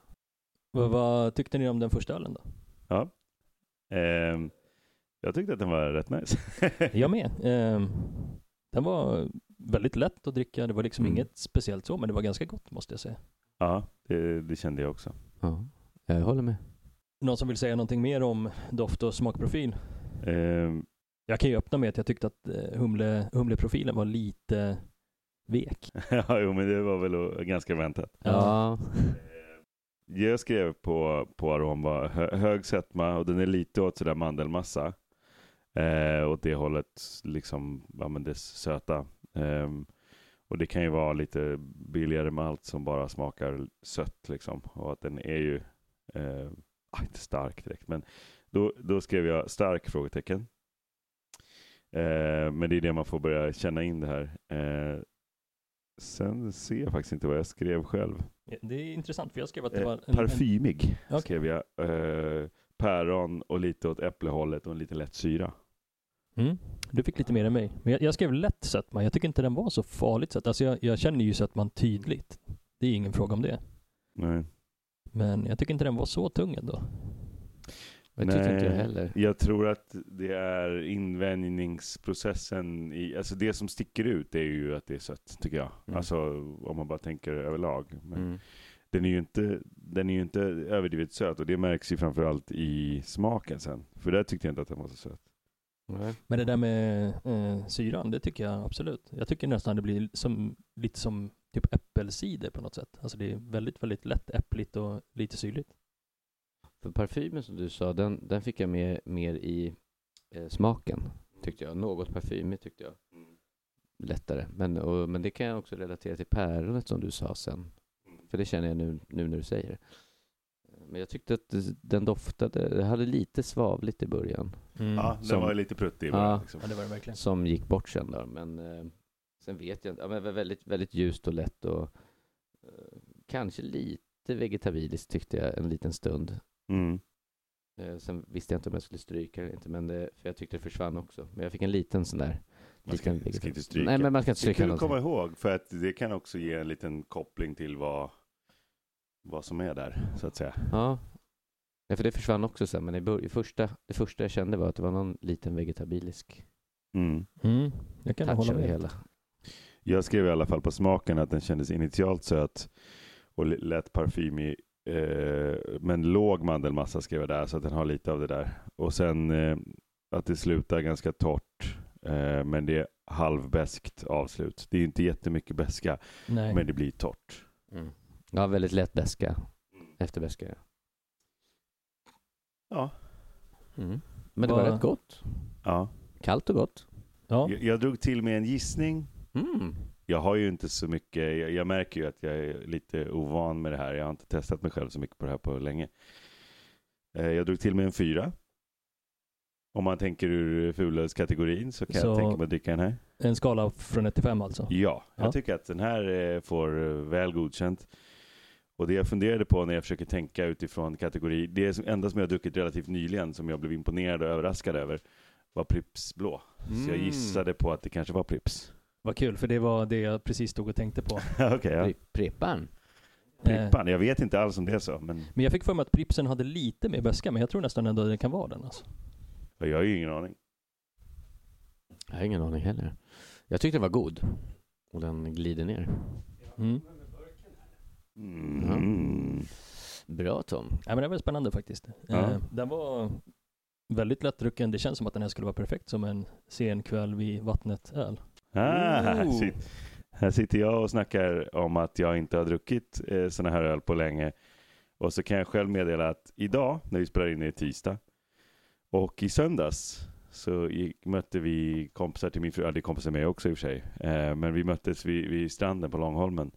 Vad, vad tyckte ni om den första ölen då? ja. Ehm, jag tyckte att den var rätt nice. Jag med. Ehm, den var väldigt lätt att dricka. Det var liksom Mm. inget speciellt så, men det var ganska gott måste jag säga. ja, det, det kände jag också. Ja, jag håller med. Någon som vill säga någonting mer om doft och smakprofil? Ehm, Jag kan ju öppna med att jag tyckte att eh, humle, humleprofilen var lite vek. ja, jo, men det var väl ganska väntat. Ja. Jag skrev på, på arom var hö, hög sötma och den är lite åt sådär mandelmassa. Eh, åt det hållet, liksom, ja men det söta. Ehm, och det kan ju vara lite billigare malt som bara smakar sött liksom. Och att den är ju, eh, ah, inte stark direkt, men då, då skrev jag stark? frågetecken. Eh, men det är det man får börja känna in det här. Eh, sen ser jag faktiskt inte vad jag skrev själv. Det är intressant för jag skrev att det Eh, var en, en, parfymig Okej. skrev jag. Eh, päron och lite åt äpplehållet och en lite lätt syra. mm, du fick lite mer än mig. Men jag, jag skrev lätt sötma. Jag tycker inte den var så farligt sött. Alltså jag, jag känner ju sötman tydligt. Det är ingen fråga om det. Nej. Men jag tycker inte den var så tung ändå. Det tycker inte jag Nej, heller. Jag tror att det är invänjningsprocessen. I, alltså det som sticker ut är ju att det är sött, tycker jag. Mm. Alltså om man bara tänker överlag. Men Mm. den, är ju inte, den är ju inte överdrivet söt och det märks ju framförallt i smaken sen. För där tyckte jag inte att den var så söt. Nej. Men det där med eh, syran, det tycker jag absolut. Jag tycker nästan det blir som, lite som typ äppelcider på något sätt. Alltså det är väldigt, väldigt lätt äppligt och lite syrligt. För parfymen som du sa, den, den fick jag med mer i eh, smaken, tyckte jag. Något parfymigt tyckte jag. Lättare. Men, och, men det kan jag också relatera till päronet som du sa sen. För det känner jag nu, nu när du säger det. Men jag tyckte att den doftade, det hade lite svavligt i början. Ja, den Som- var ju lite pruttig. Ja. bara, Liksom. Ja, det var det verkligen. Som gick bort sen då. Men eh, sen vet jag inte. Ja, men det var väldigt, väldigt ljust och lätt och eh, kanske lite vegetabiliskt tyckte jag en liten stund. Mm. Eh, sen visste jag inte om jag skulle stryka eller inte, men det, för jag tyckte det försvann också. Men jag fick en liten sån där. Man ska, liten ska inte stryka. Nej, men man ska inte Det stryka kul att komma någonting. ihåg för att det kan också ge en liten koppling till vad, vad som är där, så att säga. Ja. ja, för det försvann också sen, men i bör- i första, det första jag kände var att det var någon liten vegetabilisk Mm. Mm, jag kan touch hålla med. hela. Jag skrev i alla fall på smaken att den kändes initialt söt och lätt parfymig. Eh, men låg mandelmassa skrev jag där, så att den har lite av det där. Och sen eh, att det slutar ganska torrt, eh, men det är halvbäskt avslut. Det är inte jättemycket beska, Nej. men det blir torrt. Mm. Ja, väldigt lätt beska. Efterbeska, ja. Ja. Mm. Men det var Vad- rätt gott. ja. Kallt och gott. ja. Jag, jag drog till med en gissning. Mm. Jag har ju inte så mycket, jag, jag märker ju att jag är lite ovan med det här. Jag har inte testat mig själv så mycket på det här på länge. Eh, jag drog till med en fyra. Om man tänker ur fulölskategorin så kan Så- jag tänka mig att dricka den här. En skala från 1 till 5 alltså? Ja, jag Ja. tycker att den här eh, får eh, väl godkänt. Och det jag funderade på när jag försöker tänka utifrån kategori, det enda som jag druckit relativt nyligen som jag blev imponerad och överraskad över var Pripps blå. Så jag Mm. gissade på att det kanske var Pripps. Vad kul, för det var det jag precis stod och tänkte på. Okej, ja. Pri- Prippan. Prippan, jag vet inte alls om det är så, men Men jag fick för mig att Pripsen hade lite mer beska, men jag tror nästan ändå det kan vara den alltså. jag har ju ingen aning. Jag har ingen aning heller. Jag tyckte den var god. Och den glider ner. Mm. Mm. Bra Tom. Ja, men det var spännande faktiskt. Ja. Eh, den var väldigt lättdrucken. Det känns som att den här skulle vara perfekt som en sen kväll vid vattnet öl. Ah, här, Ooh. sit, här sitter jag och snackar om att jag inte har druckit eh, såna här öl på länge. Och så kan jag själv meddela att idag, när vi spelar in i tisdag, och i söndags så gick, mötte vi kompisar till min fru, ja det är kompisar med också i och för sig, eh, men vi möttes vid, vid stranden på Långholmen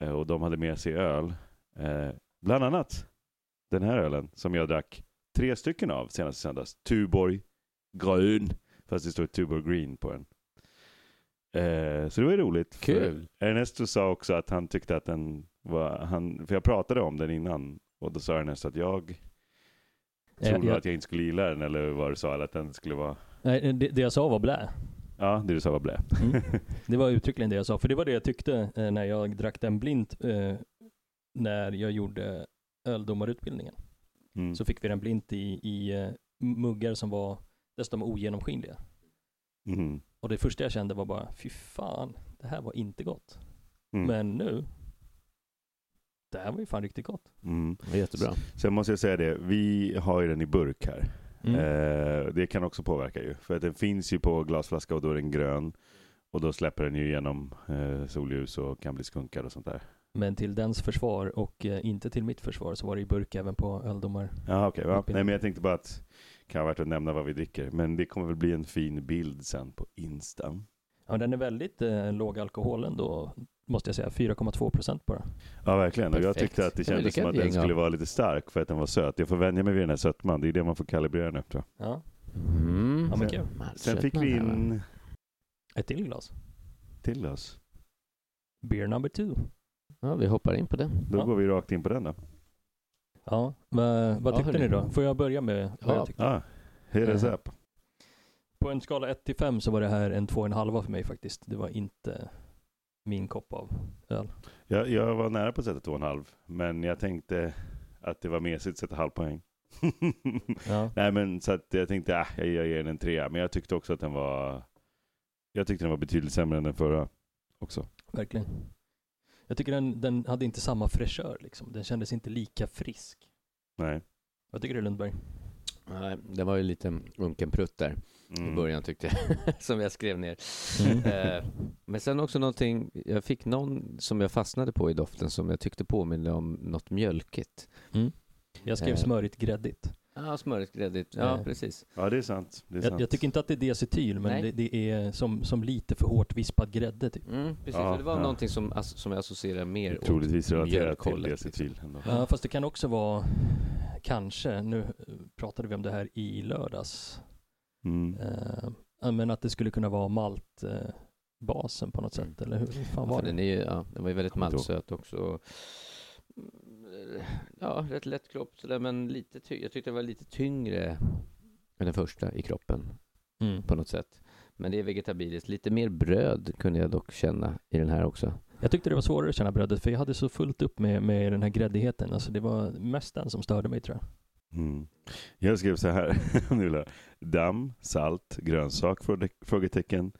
eh, och de hade med sig öl. Eh, bland annat den här ölen som jag drack tre stycken av senast i söndags. Tuborg grön, fast det står Tuborg green på den. Eh, så det var ju roligt. Kul. Ernesto sa också att han tyckte att den var, han, för jag pratade om den innan och då sa Ernesto att jag Eh, trodde jag- att jag inte skulle gilla den eller vad du sa, eller att den skulle vara, Nej, det, det jag sa var blä. ja det du sa var blä. Mm. Det var uttryckligen det jag sa, för det var det jag tyckte eh, när jag drack den blint eh, när jag gjorde öldomarutbildningen. Mm. Så fick vi den blint i, i eh, muggar som var dessutom ogenomskinliga. Mhm. Och det första jag kände var bara, fy fan, det här var inte gott. Mm. Men nu, det här var ju fan riktigt gott. Mm. Det var jättebra. Sen måste jag säga det, vi har ju den i burk här. Mm. Eh, det kan också påverka ju. För att den finns ju på glasflaska och då är den grön. Och då släpper den ju igenom eh, solljus och kan bli skunkad och sånt där. Men till dens försvar och eh, inte till mitt försvar så var det i burk även på öldomar. Ja, okej. ja. Utbildning. Nej, men jag tänkte bara att kan vara värt att nämna vad vi dricker. Men det kommer väl bli en fin bild sen på Insta. Ja, den är väldigt eh, låg alkohol ändå, måste jag säga. 4,2 procent bara. Ja, verkligen. Och jag Perfekt. tyckte att det kändes som att den skulle vara lite stark för att den var söt. Jag får vänja mig vid den här sötman. Det är det man får kalibrera nu tror jag. Ja, Mm. ja men kul. Sen fick vi in Ett till glas. till oss. Beer number two. Ja, vi hoppar in på den. Då Ja. går vi rakt in på den då. Ja, vad, vad Ja, tyckte ni då? Får jag börja med vad Ja. jag tyckte? Ah, hit us Eh. up. På en skala 1 till 5 så var det här en 2,5 för mig faktiskt. Det var inte min kopp av öl. Jag, jag var nära på att sätta två och en halv. Men jag tänkte att det var mesigt att sätta halv poäng. Ja. Nej men så att jag tänkte, äh, jag jag ger den en trea. Men jag tyckte också att den var, jag tyckte den var betydligt sämre än den förra också. Verkligen. Jag tycker den, den hade inte samma fräschör liksom. Den kändes inte lika frisk. Nej. Vad tycker du Lundberg? Nej, det var ju lite unken prutt där i Mm. början tyckte jag, som jag skrev ner. Mm. Eh, Men sen också någonting, jag fick någon som jag fastnade på i doften som jag tyckte påminde om något mjölkigt. Jag skrev Eh. smörigt gräddigt. Ja, smörigt, gräddigt. Ja, Eh. precis. Ja det är sant. Det är Jag, sant. jag tycker inte att det är diacetyl, men det, det är som, som lite för hårt vispad grädde typ. Mm, precis. Ja, för det var ja. någonting som, som jag associerar mer Troligtvis relaterat till diacetyl. liksom. ändå. Ja, fast det kan också vara, kanske, nu pratade vi om det här i lördags, Mm. eh, ja, men att det skulle kunna vara maltbasen eh, basen på något Mm. sätt, eller hur, fan Ja, var för det? den, är ju, ja, den var ju väldigt maltsöt också. Ja, rätt lätt kropp sådär, men lite ty- jag tyckte det var lite tyngre än den första i kroppen Mm. på något sätt. Men det är vegetabiliskt. Lite mer bröd kunde jag dock känna i den här också. Jag tyckte det var svårare att känna brödet, för jag hade så fullt upp med, med den här gräddigheten. Alltså det var mest den som störde mig tror jag. Mm. Jag skrev så här, höra. damm, salt, grönsak, fråge- frågetecken,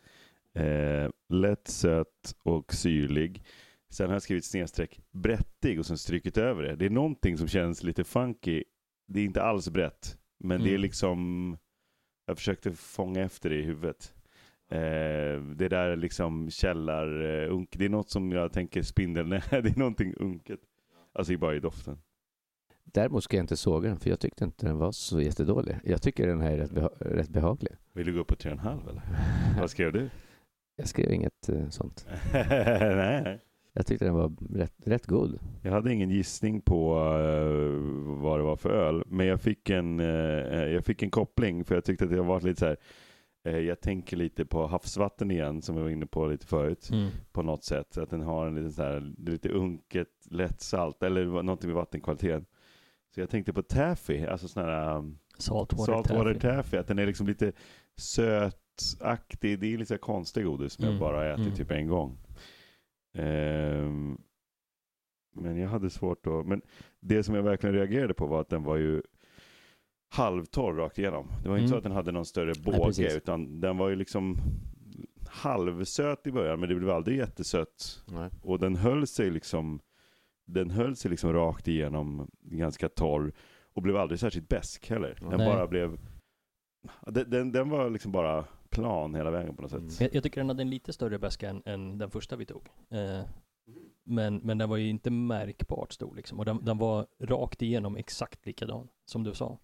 eh, lätt söt och syrlig. Sen har jag skrivit snedstreck brättig och sen strykit över det. Det är någonting som känns lite funky. Det är inte alls brett, men det är Mm. liksom, jag försökte fånga efter det i huvudet. Eh, det där är liksom källar, eh, unk, det är något som jag tänker spindeln, det är någonting unket. Alltså bara i doften. Däremot ska jag inte såga den, för jag tyckte inte den var så jättedålig. Jag tycker den här är rätt, beha- rätt behaglig. Vill du gå upp på 3,5 eller? Vad skrev du? Jag skrev inget eh, sånt. nej, nej. Jag tyckte den var rätt, rätt god. Jag hade ingen gissning på eh, vad det var för öl, men jag fick en, eh, jag fick en koppling för jag tyckte att det var lite så här. eh, jag tänker lite på havsvatten igen som vi var inne på lite förut på något sätt. Att den har en liten så här, lite unket, lätt salt eller någonting med vattenkvaliteten. Så jag tänkte på taffy, alltså sån här um, Saltwater, saltwater taffy. taffy. Att den är liksom lite sötaktig. Det är lite konstig godis som jag Mm, bara har ätit mm. typ en gång. Ehm, men jag hade svårt att... Men det som jag verkligen reagerade på var att den var ju halvtorr rakt igenom. Det var inte Mm. så att den hade någon större båge precis. utan den var ju liksom halvsöt i början men det blev aldrig jättesött. Nej. Och den höll sig liksom den höll sig liksom rakt igenom ganska torr och blev aldrig särskilt besk heller. Den Nej. bara blev den, den, den var liksom bara plan hela vägen på något sätt. Mm. Jag, jag tycker den hade en lite större väska än, än den första vi tog. Eh, men, men den var ju inte märkbart stor liksom. Och den, den var rakt igenom exakt likadan som du sa.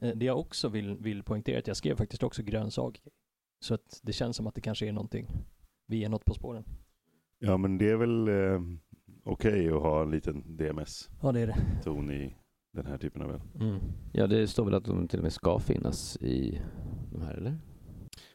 Eh, det jag också vill, vill poängtera är att jag skrev faktiskt också grönsak. Så att det känns som att det kanske är någonting. Vi är något på spåren. Ja, men det är väl eh, okej att ha en liten Ja, det är det. DMS-ton i den här typen av öl. Mm. Ja, det står väl att de till och med ska finnas i de här, eller?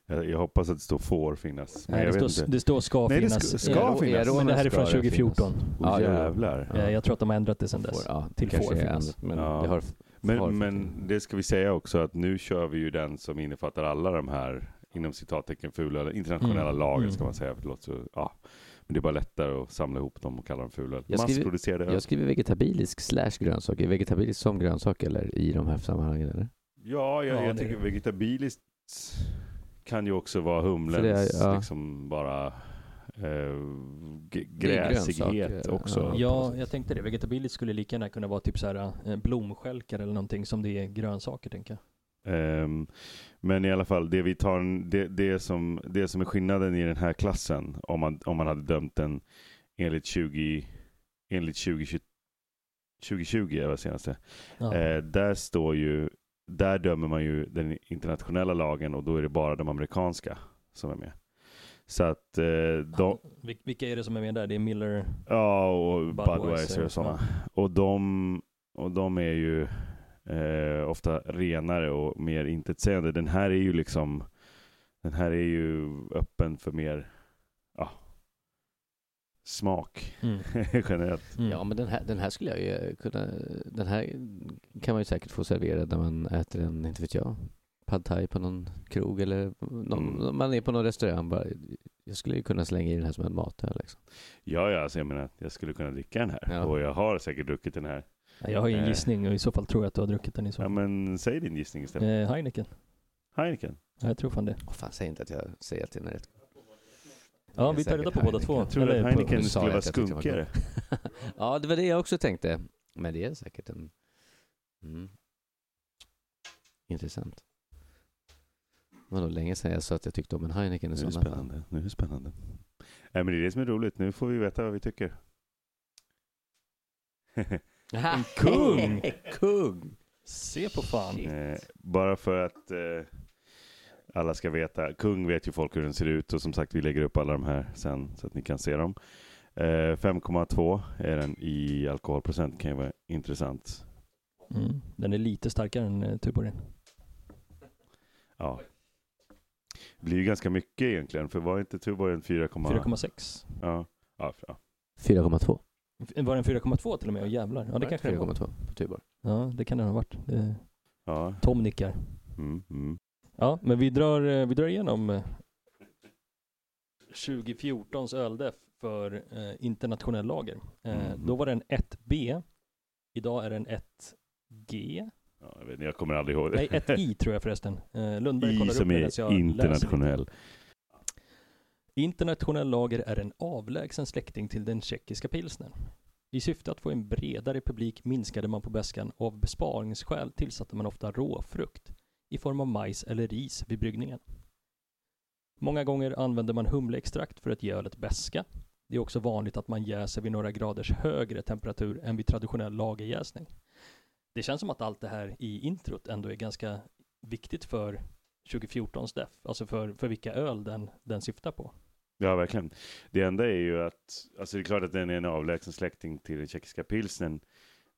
Jag, jag hoppas att det står får finnas. Men Nej, det, står, det står ska Nej, finnas. ska- ska Eh, finnas. Men det här är från Ska det 2014. finnas. Åh Ja, jo. jävlar. Ja. Eh, Jag tror att de har ändrat det sedan Får, dess. ja, till kanske får finnas. ändrat, Men Ja. det har, har Men, fått men det ska vi säga också att nu kör vi ju den som innefattar alla de här inom citattecken fula internationella Mm. lagen Mm. ska man säga. För det låter så, ja. Men det är bara lättare att samla ihop dem och kalla dem fula. Jag skriver-. Jag skriver vegetabilisk slash grönsak. Är vegetabilisk som grönsak eller i de här sammanhangen? Eller? Ja, jag, Ja, jag tycker vegetabiliskt kan ju också vara humlens det ja. liksom bara eh, gräsighet grönsak, också. ja. Ja, jag tänkte det. Vegetabiliskt skulle lika gärna kunna vara typ så här eh, blomstjälkar eller någonting som det är grönsaker, tänker jag. Ehm, men i alla fall, det, vi tar, det, det, som, det som är skillnaden i den här klassen, om man, om man hade dömt den enligt 20, enligt 2020, 2020 är det senaste. Ja. Eh, där står ju, där dömer man ju den internationella lagen och då är det bara de amerikanska som är med. Så att eh, de, Vil- Vilka är det som är med där? Det är Miller? ja och Budweiser, Budweiser och sådana. ja. Och de, och de är ju eh, ofta renare och mer intetsägande. Den här är ju liksom, den här är ju öppen för mer, smak Mm. generellt. Mm. Ja, men den här, den här skulle jag ju kunna... Den här kan man ju säkert få serverad när man äter en, inte vet jag, pad thai på någon krog eller någon, Mm. man är på någon restaurang. Bara, jag skulle ju kunna slänga i den här som en matöl. Liksom. Ja, ja, alltså jag menar, jag skulle kunna dricka den här. Ja. Och jag har säkert druckit den här. Ja, Jag har ju en Eh. gissning och i så fall tror jag att du har druckit den i så Ja, fall. men säg din gissning istället. Eh, Heineken. Heineken. Ja, jag tror fan det. Åh, fan, säg inte att jag säger att den är rätt. Ja, vi tar reda på båda två. Jag tror Eller att Heineken skulle vara skunkigare. ja, det var det jag också tänkte. Men det är säkert en... Mm. Intressant. Det var nog länge sedan jag sa att jag tyckte om en Heineken i Nu är det sådana fall. spännande. Nu är det spännande. Nej, men det är det som är roligt. Nu får vi veta vad vi tycker. En kung! kung! Se på fan. Eh, bara för att eh, alla ska veta. Kung vet ju folk hur den ser ut och som sagt vi lägger upp alla de här sen så att ni kan se dem. Eh, 5,2 är den i alkoholprocent kan ju vara intressant. Mm. Den är lite starkare än uh, Tuborg. Ja. Det blir ju ganska mycket egentligen för var inte Tuborg 4, 4,6. ja. Ja, ja. 4,2. F- Var den 4,2 till och med? Och jävlar. Ja, det kanske den var. 4,2 på Tuborg. Ja, det kan den ha varit. Det... ja. Tom nickar. Mm, mm. Ja, men vi drar, eh, vi drar igenom eh, 2014s öldeff för eh, internationell lager. Eh, Mm. Då var den 1B. Idag är den 1G. Ja, jag, vet, inte, jag kommer aldrig ihåg det. Nej, 1I tror jag förresten. Eh, Lundberg I kollar som är internationell. Internationell lager är en avlägsen släkting till den tjeckiska pilsnern. I syfte att få en bredare publik minskade man på beskan och av besparingsskäl tillsatte man ofta råfrukt i form av majs eller ris vid bryggningen. Många gånger använder man humleextrakt för att ge ölet beska. Det är också vanligt att man jäser vid några graders högre temperatur än vid traditionell lagerjäsning. Det känns som att allt det här i introt ändå är ganska viktigt för 2014s def, alltså för, för vilka öl den, den syftar på. Ja, verkligen. Det enda är ju att, alltså det är klart att den är en avlägsen släkting till den tjeckiska pilsnern,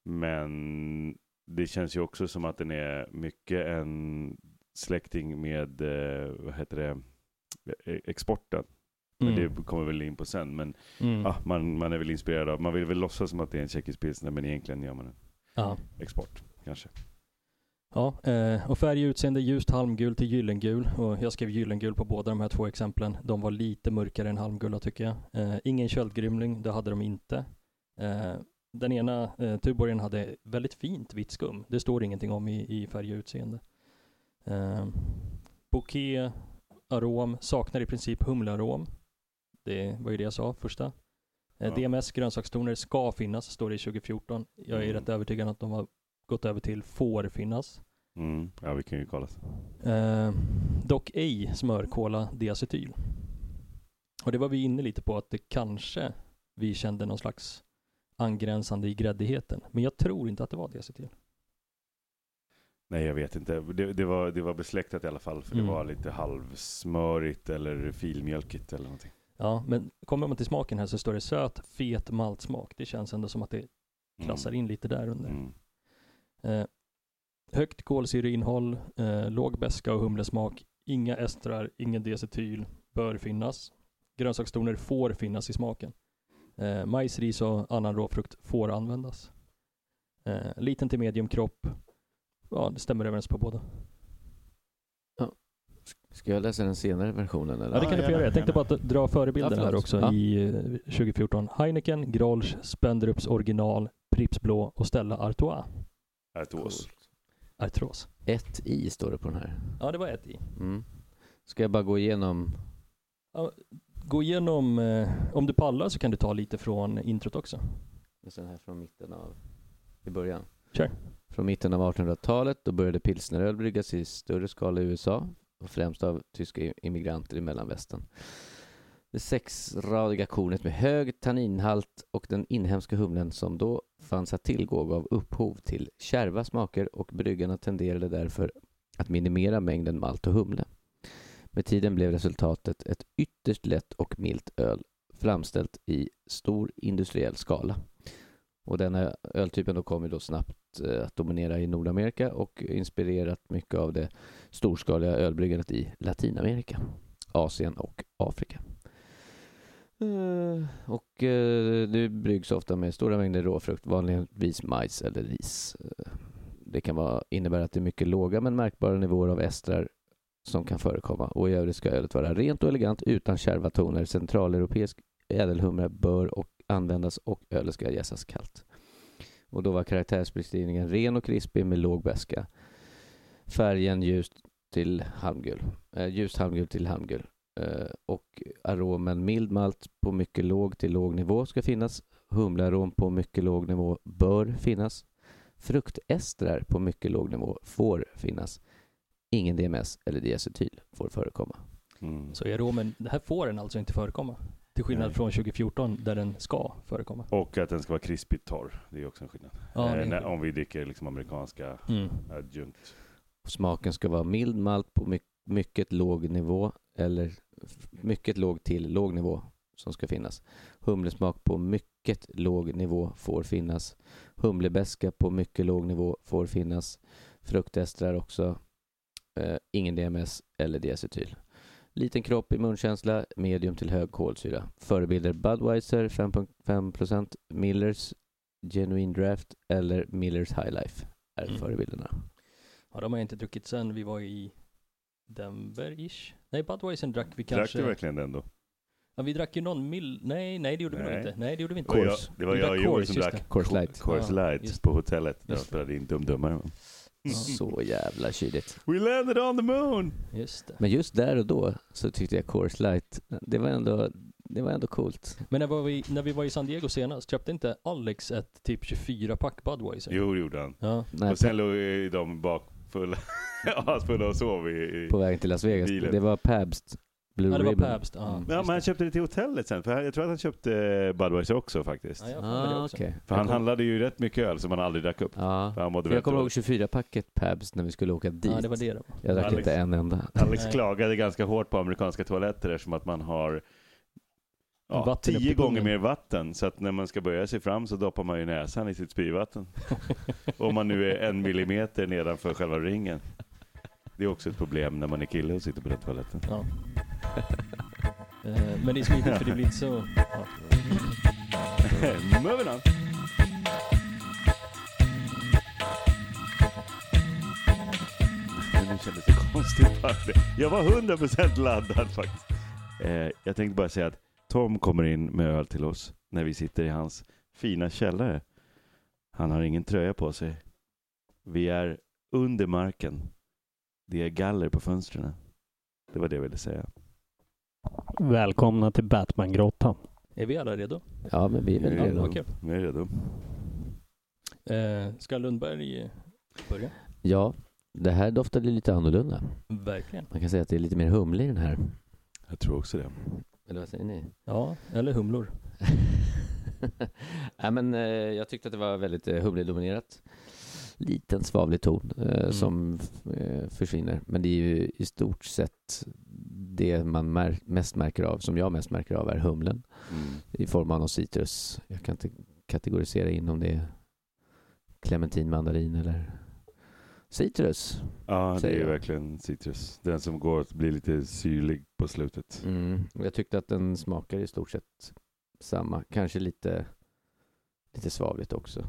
men det känns ju också som att den är mycket en släkting med, eh, vad heter det, E- exporten. Men det kommer väl in på sen, men Mm. ah, man, man är väl inspirerad av, man vill väl låtsas som att det är en tjeckisk pilsner, men egentligen gör man en Ja. export, kanske. Ja, eh, och färg och utseende ljust halmgul till gyllengul och jag skrev gyllengul på båda de här två exemplen. De var lite mörkare än halmgula tycker jag. Eh, ingen köldgrymling, det hade de inte. Den ena eh, Tuborgen hade väldigt fint vitt skum. Det står ingenting om i, i färg och utseende. Eh, bouquet, arom, saknar i princip humlearom. Det var ju det jag sa första. Eh, Ja. DMS grönsakstoner ska finnas, står det i 2014. Jag är Mm. rätt övertygad att de har gått över till får finnas. Mm. Ja, vi kan ju kolla. Eh, dock ej smörkola diacetyl. Och det var vi inne lite på att det kanske vi kände någon slags angränsande i gräddigheten. Men jag tror inte att det var diacetyl. Nej, jag vet inte. Det, det, var, det var besläktat i alla fall, för Mm. det var lite halvsmörigt eller filmjölkigt eller någonting. Ja, men kommer man till smaken här så står det söt, fet maltsmak. Det känns ändå som att det Mm. klassar in lite där under. Mm. Eh, högt kolsyreinnehåll, eh, låg beska och humlesmak, inga estrar, ingen diacetyl, bör finnas. Grönsakstoner får finnas i smaken. Eh, majs, ris och annan råfrukt får användas. Eh, liten till medium kropp. Ja, det stämmer överens på båda. Ska jag läsa den senare versionen eller? Ja, det kan du få göra. Jag tänkte bara att dra förebilden Ja, här också Ja. i eh, 2014. Heineken, Grolsch, Spendrups original, Pripps blå och Stella Artois. Artos. Artros. Ett i står det på den här. Ja, det var ett i. Mm. Ska jag bara gå igenom? Gå igenom, eh, om du pallar så kan du ta lite från introt också. Den här från mitten av, i början. Kör. Från mitten av 1800-talet då började pilsneröl bryggas i större skala i USA och främst av tyska immigranter i mellanvästern. Det sexradiga kornet med hög tanninhalt och den inhemska humlen som då fanns att tillgå gav upphov till kärva smaker och bryggarna tenderade därför att minimera mängden malt och humle. Med tiden blev resultatet ett ytterst lätt och milt öl framställt i stor industriell skala. Och denna öltypen då kom ju då snabbt eh, att dominera i Nordamerika och inspirerat mycket av det storskaliga ölbryggandet i Latinamerika, Asien och Afrika. Eh, och eh, det bryggs ofta med stora mängder råfrukt, vanligtvis majs eller ris. Det kan vara, innebära att det är mycket låga men märkbara nivåer av estrar som kan förekomma och i övrigt ska ölet vara rent och elegant utan kärva toner. Centraleuropeisk ädelhumle bör och användas och ölet ska jäsas kallt. Och då var karaktärsbeskrivningen ren och krispig med låg beska. Färgen ljust till halmgul, eh, ljus halmgul till halmgul. Eh, och aromen mild malt på mycket låg till låg nivå ska finnas. Humlearom på mycket låg nivå bör finnas. Fruktestrar på mycket låg nivå får finnas. Ingen DMS eller diacetyl får förekomma. Mm. Så i aromen, det här får den alltså inte förekomma. Till skillnad Nej. från 2014 där den ska förekomma. Och att den ska vara krispigt torr. Det är också en skillnad. Ja, det är eh, när, om vi dricker liksom amerikanska Mm. adjunkt. Smaken ska vara mild malt på my- mycket låg nivå eller mycket låg till låg nivå som ska finnas. Humlesmak på mycket låg nivå får finnas. Humlebeska på mycket låg nivå får finnas. Fruktestrar också. Eh, ingen DMS eller diacetyl. Liten kropp i munkänsla, medium till hög kolsyra. Förebilder Budweiser 5.5%, Millers Genuine Draft eller Millers High Life är Mm. förebilderna. Ja, de har jag inte druckit sen vi var i Denver-ish. Nej, Budweiser drack vi Drack kanske. du verkligen den då? Ja, vi drack ju någon mill... Nej, nej det gjorde vi nog Nej. inte. Nej, det gjorde vi Det var inte. jag, det var Vi jag och drack Joel Coors, som drack. Coors Light. Coors Ja, Light just på hotellet. Där de spelade in Dum Dummare. Ja. Så jävla kyligt. We landed on the moon! Just det. Men just där och då så tyckte jag Coors Light, det var ändå, det var ändå coolt. Men när, var vi, när vi var i San Diego senast, köpte inte Alex ett typ 24-pack Budweiser? Jo, det gjorde han. Ja. Nej, och sen låg de bakfulla, asfulla och sov i... i på väg till Las Vegas. bilen. Det var Pabst Blue Ja, det var Ribbon. Pabst. Ja, Mm. Ja, just men han det. köpte det till hotellet sen. För jag tror att han köpte eh, Budweiser också faktiskt. Ja, jag det Ah, också. okej. För han handlade ju rätt mycket öl som han aldrig drack upp. Ja, För han mådde för jag väldigt kommer ihåg dåligt. 24-packet Pabst när vi skulle åka dit. Ja, det var det då. Jag drack Alex. inte en enda. Alex Nej. klagade ganska hårt på amerikanska toaletter eftersom att man har ja, Vatten upp tio gånger pungen. mer vatten. Så att när man ska böja sig fram så doppar man ju näsan i sitt spyvatten. Om man nu är en millimeter nedanför själva ringen. Det är också ett problem när man är kille och sitter på den toaletten. Ja. Eh, Men det är smidigt för det blir inte så... Ja. Moving on. Nu kändes det konstigt. Jag var 100% laddad faktiskt. Eh, jag tänkte bara säga att Tom kommer in med öl till oss när vi sitter i hans fina källare. Han har ingen tröja på sig. Vi är under marken. Det är galler på fönstren. Det var det jag ville säga. Välkomna till Batman-grottan. Är vi alla redo? Ja, men vi är väl redo. okej. Är redo. Eh, ska Lundberg börja? Ja, Det här doftade lite annorlunda. Verkligen. Man kan säga att det är lite mer humle i den här. Jag tror också det. Eller vad säger ni? Ja, eller humlor. Nej, men, eh, jag tyckte att det var väldigt eh, humledominerat. Liten svavlig ton eh, Mm. som eh, försvinner. Men det är ju i stort sett det man mär- mest märker av, som jag mest märker av, är humlen Mm. i form av någon citrus. Jag kan inte kategorisera in om det är clementin, mandarin eller citrus. Ja, det är jag. verkligen citrus. Den som går att bli lite syrlig på slutet. Mm. Jag tyckte att den smakar i stort sett samma, kanske lite, lite svavligt också.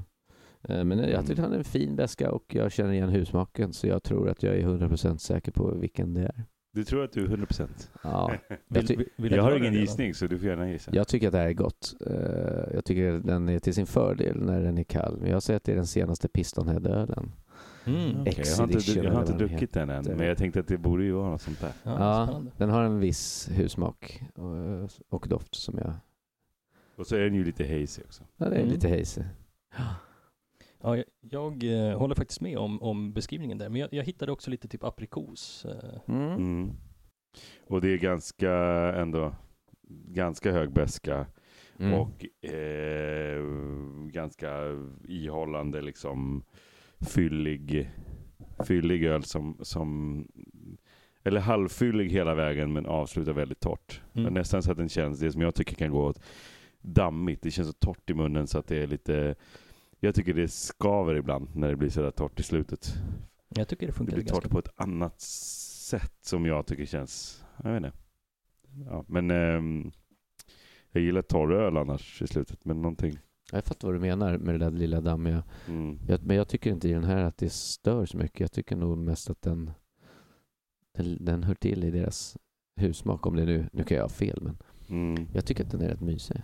Eh, Men jag tyckte han hade en fin väska och jag känner igen husmaken så jag tror att jag är 100% säker på vilken det är. Du tror att du är 100 procent? Ja, jag, Vill, jag har ingen den gissning så du får gärna gissa. jag tycker att det här är gott. Eh, Jag tycker att den är till sin fördel när den är kall. Men jag säger att det är den senaste Pistonhead-ölen. Mm. Okej, jag har inte, jag har inte den druckit den än, men jag tänkte att det borde ju vara något sånt där. Ja, Ja, den har en viss husmak och, och doft som jag... Och så är den ju lite hazy också. Ja, det är Mm. lite hazy. Ja, jag, jag eh, håller faktiskt med om, om beskrivningen där, men jag, jag hittade också lite typ aprikos. Eh, Mm. Mm. Och det är ganska ändå ganska hög beska Mm. och eh, ganska ihållande liksom fyllig, fyllig öl som, som eller halvfyllig hela vägen men avslutar väldigt torrt. Mm. Nästan så att den känns, det som jag tycker kan gå åt dammigt. Det känns så torrt i munnen så att det är lite jag tycker det skaver ibland när det blir sådär torrt i slutet. jag tycker det Det funkar blir ganska torrt på ett annat sätt som jag tycker känns, jag vet inte. Ja, men ehm, jag gillar torr öl annars i slutet, men någonting. Jag fattar vad du menar med det där lilla dammiga. Mm. Jag, men jag tycker inte i den här att det stör så mycket. Jag tycker nog mest att den, den, den hör till i deras husmak. Om det nu, nu kan jag ha fel, men Mm. jag tycker att den är rätt mysig.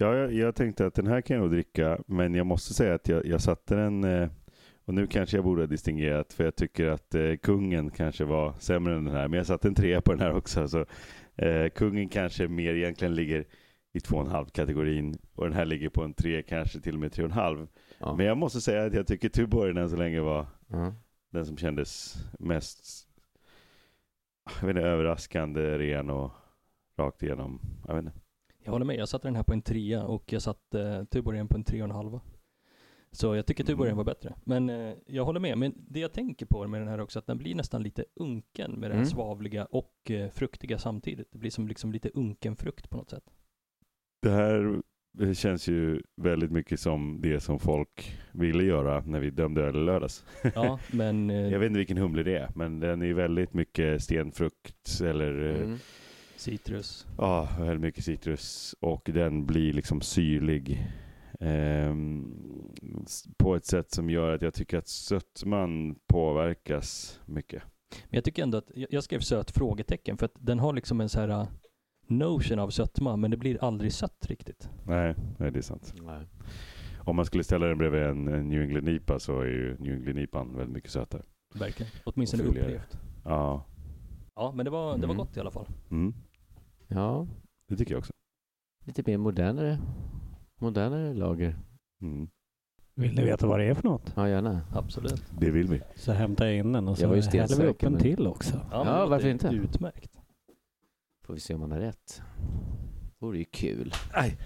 Ja, jag, jag tänkte att den här kan jag nog dricka, men jag måste säga att jag, jag satte den, eh, och nu kanske jag borde ha distingerat, för jag tycker att eh, kungen kanske var sämre än den här, men jag satte en trea på den här också. Så, eh, kungen kanske mer egentligen ligger i två och en halv kategorin och den här ligger på en tre, kanske till och med tre och en halv. Ja. Men jag måste säga att jag tycker Tuborg än så länge var Ja. den som kändes mest jag vet inte, överraskande, ren och rakt igenom. Jag vet inte. Jag håller med, jag satte den här på en trea och jag satte uh, Tuborgen på en tre och en halva. Så jag tycker Tuborgen Mm. var bättre. Men eh, jag håller med, men det jag tänker på med den här också, att den blir nästan lite unken med det här Mm. svavliga och eh, fruktiga samtidigt. Det blir som liksom lite unken frukt på något sätt. Det här det känns ju väldigt mycket som det som folk ville göra när vi dömde öl i lördags. Ja, men... eh, Jag vet inte vilken humle det är, men den är väldigt mycket stenfrukt eller eh, Mm. Citrus. ja, väldigt mycket citrus och den blir liksom syrlig s- på ett sätt som gör att jag tycker att sötman påverkas mycket. Men jag tycker ändå att, jag skrev söt frågetecken för att den har liksom en så här uh, notion av sötma, men det blir aldrig sött riktigt. Nej, nej, det är sant. Nej. Om man skulle ställa den bredvid en, en New England IPA så är ju New England IPAn väldigt mycket sötare. Verkligen. Åtminstone upplevt. Ja, Ja, men det var, det var Mm. gott i alla fall. mm, Ja, det tycker jag också. lite mer modernare, modernare lager. Mm. Vill ni veta vad det är för något? Ja, gärna. Absolut. Det vill vi. Så hämtar jag in den och Jag så var ju häller vi upp stensäker, en men- till också. men Ja, låter varför inte? Utmärkt. Får vi se om man har rätt. Vore ju kul. Aj.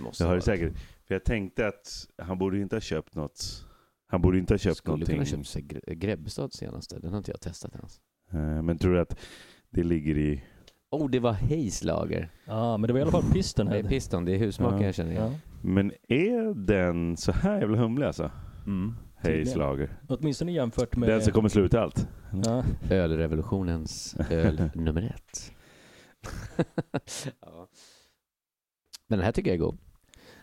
Måste Jag har vara. det säkert. För jag tänkte att han borde ju inte ha köpt något. Han borde inte ha köpt Skulle någonting. kunna köpt sig Gre- Grebbestad senaste. Den har inte jag testat ens. Eh, Men tror du att det ligger i... Oh, det var Hayes lager. Ja, men det var i alla fall pisten Det är piston, det är husmaken Ja. jag känner igen. Ja. Men är den så här jävla humlig alltså? Mm. Hayes lager. Åtminstone jämfört med... Den som kommer sluta allt. Ja, Ölrevolutionens öl nummer ett. ja. Men den här tycker jag är god.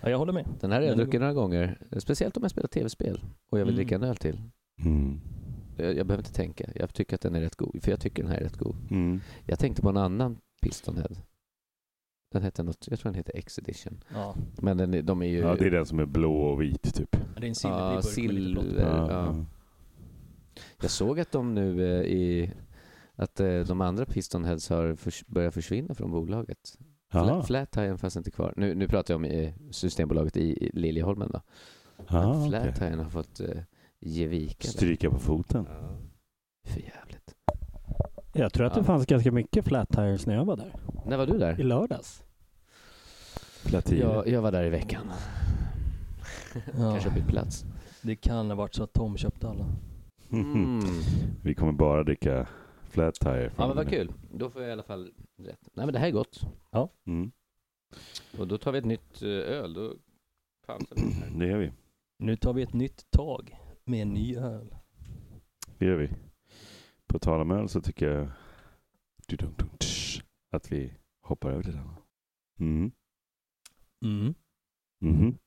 ja, jag håller med. Den här har jag druckit några gånger. Speciellt om jag spelar tv-spel och jag vill Mm. dricka en öl till. Mm. Jag, jag behöver inte tänka. Jag tycker att den är rätt god. För jag tycker den här är rätt god. Mm. Jag tänkte på en annan Pistonhead. Den hette något, jag tror den heter X-edition. Ja, Men den, de är ju... Ja, det är den som är blå och vit typ. det är en silverblå Ja, silver. Ja, ja. ja. Jag såg att de nu eh, i... Att eh, de andra Pistonheads har förs- börjat försvinna från bolaget. Flat Iron fanns inte kvar. Nu, nu pratar jag om eh, Systembolaget i, Liljeholmen då. Att Flat. Iron har fått eh, ge vika. Stryka på foten. Ja. För jävligt. Jag tror att det Ja. fanns ganska mycket flat tires när jag var där. När var du I där? lördags. Platiner. Jag, jag var där i veckan. Ja, Kanske bytt plats. det kan ha varit så att Tom köpte alla. Mm. Vi kommer bara dricka flat tire. Ja men vad kul. Då får jag i alla fall rätt. Nej men det här är gott. Mm. Och då tar vi ett nytt eh, öl. Då pausar vi här. Det gör vi. Nu tar vi ett nytt tag med en ny öl. Det gör vi. På tal om öl så tycker jag att vi hoppar över till den. Mm. Mm. Mhm.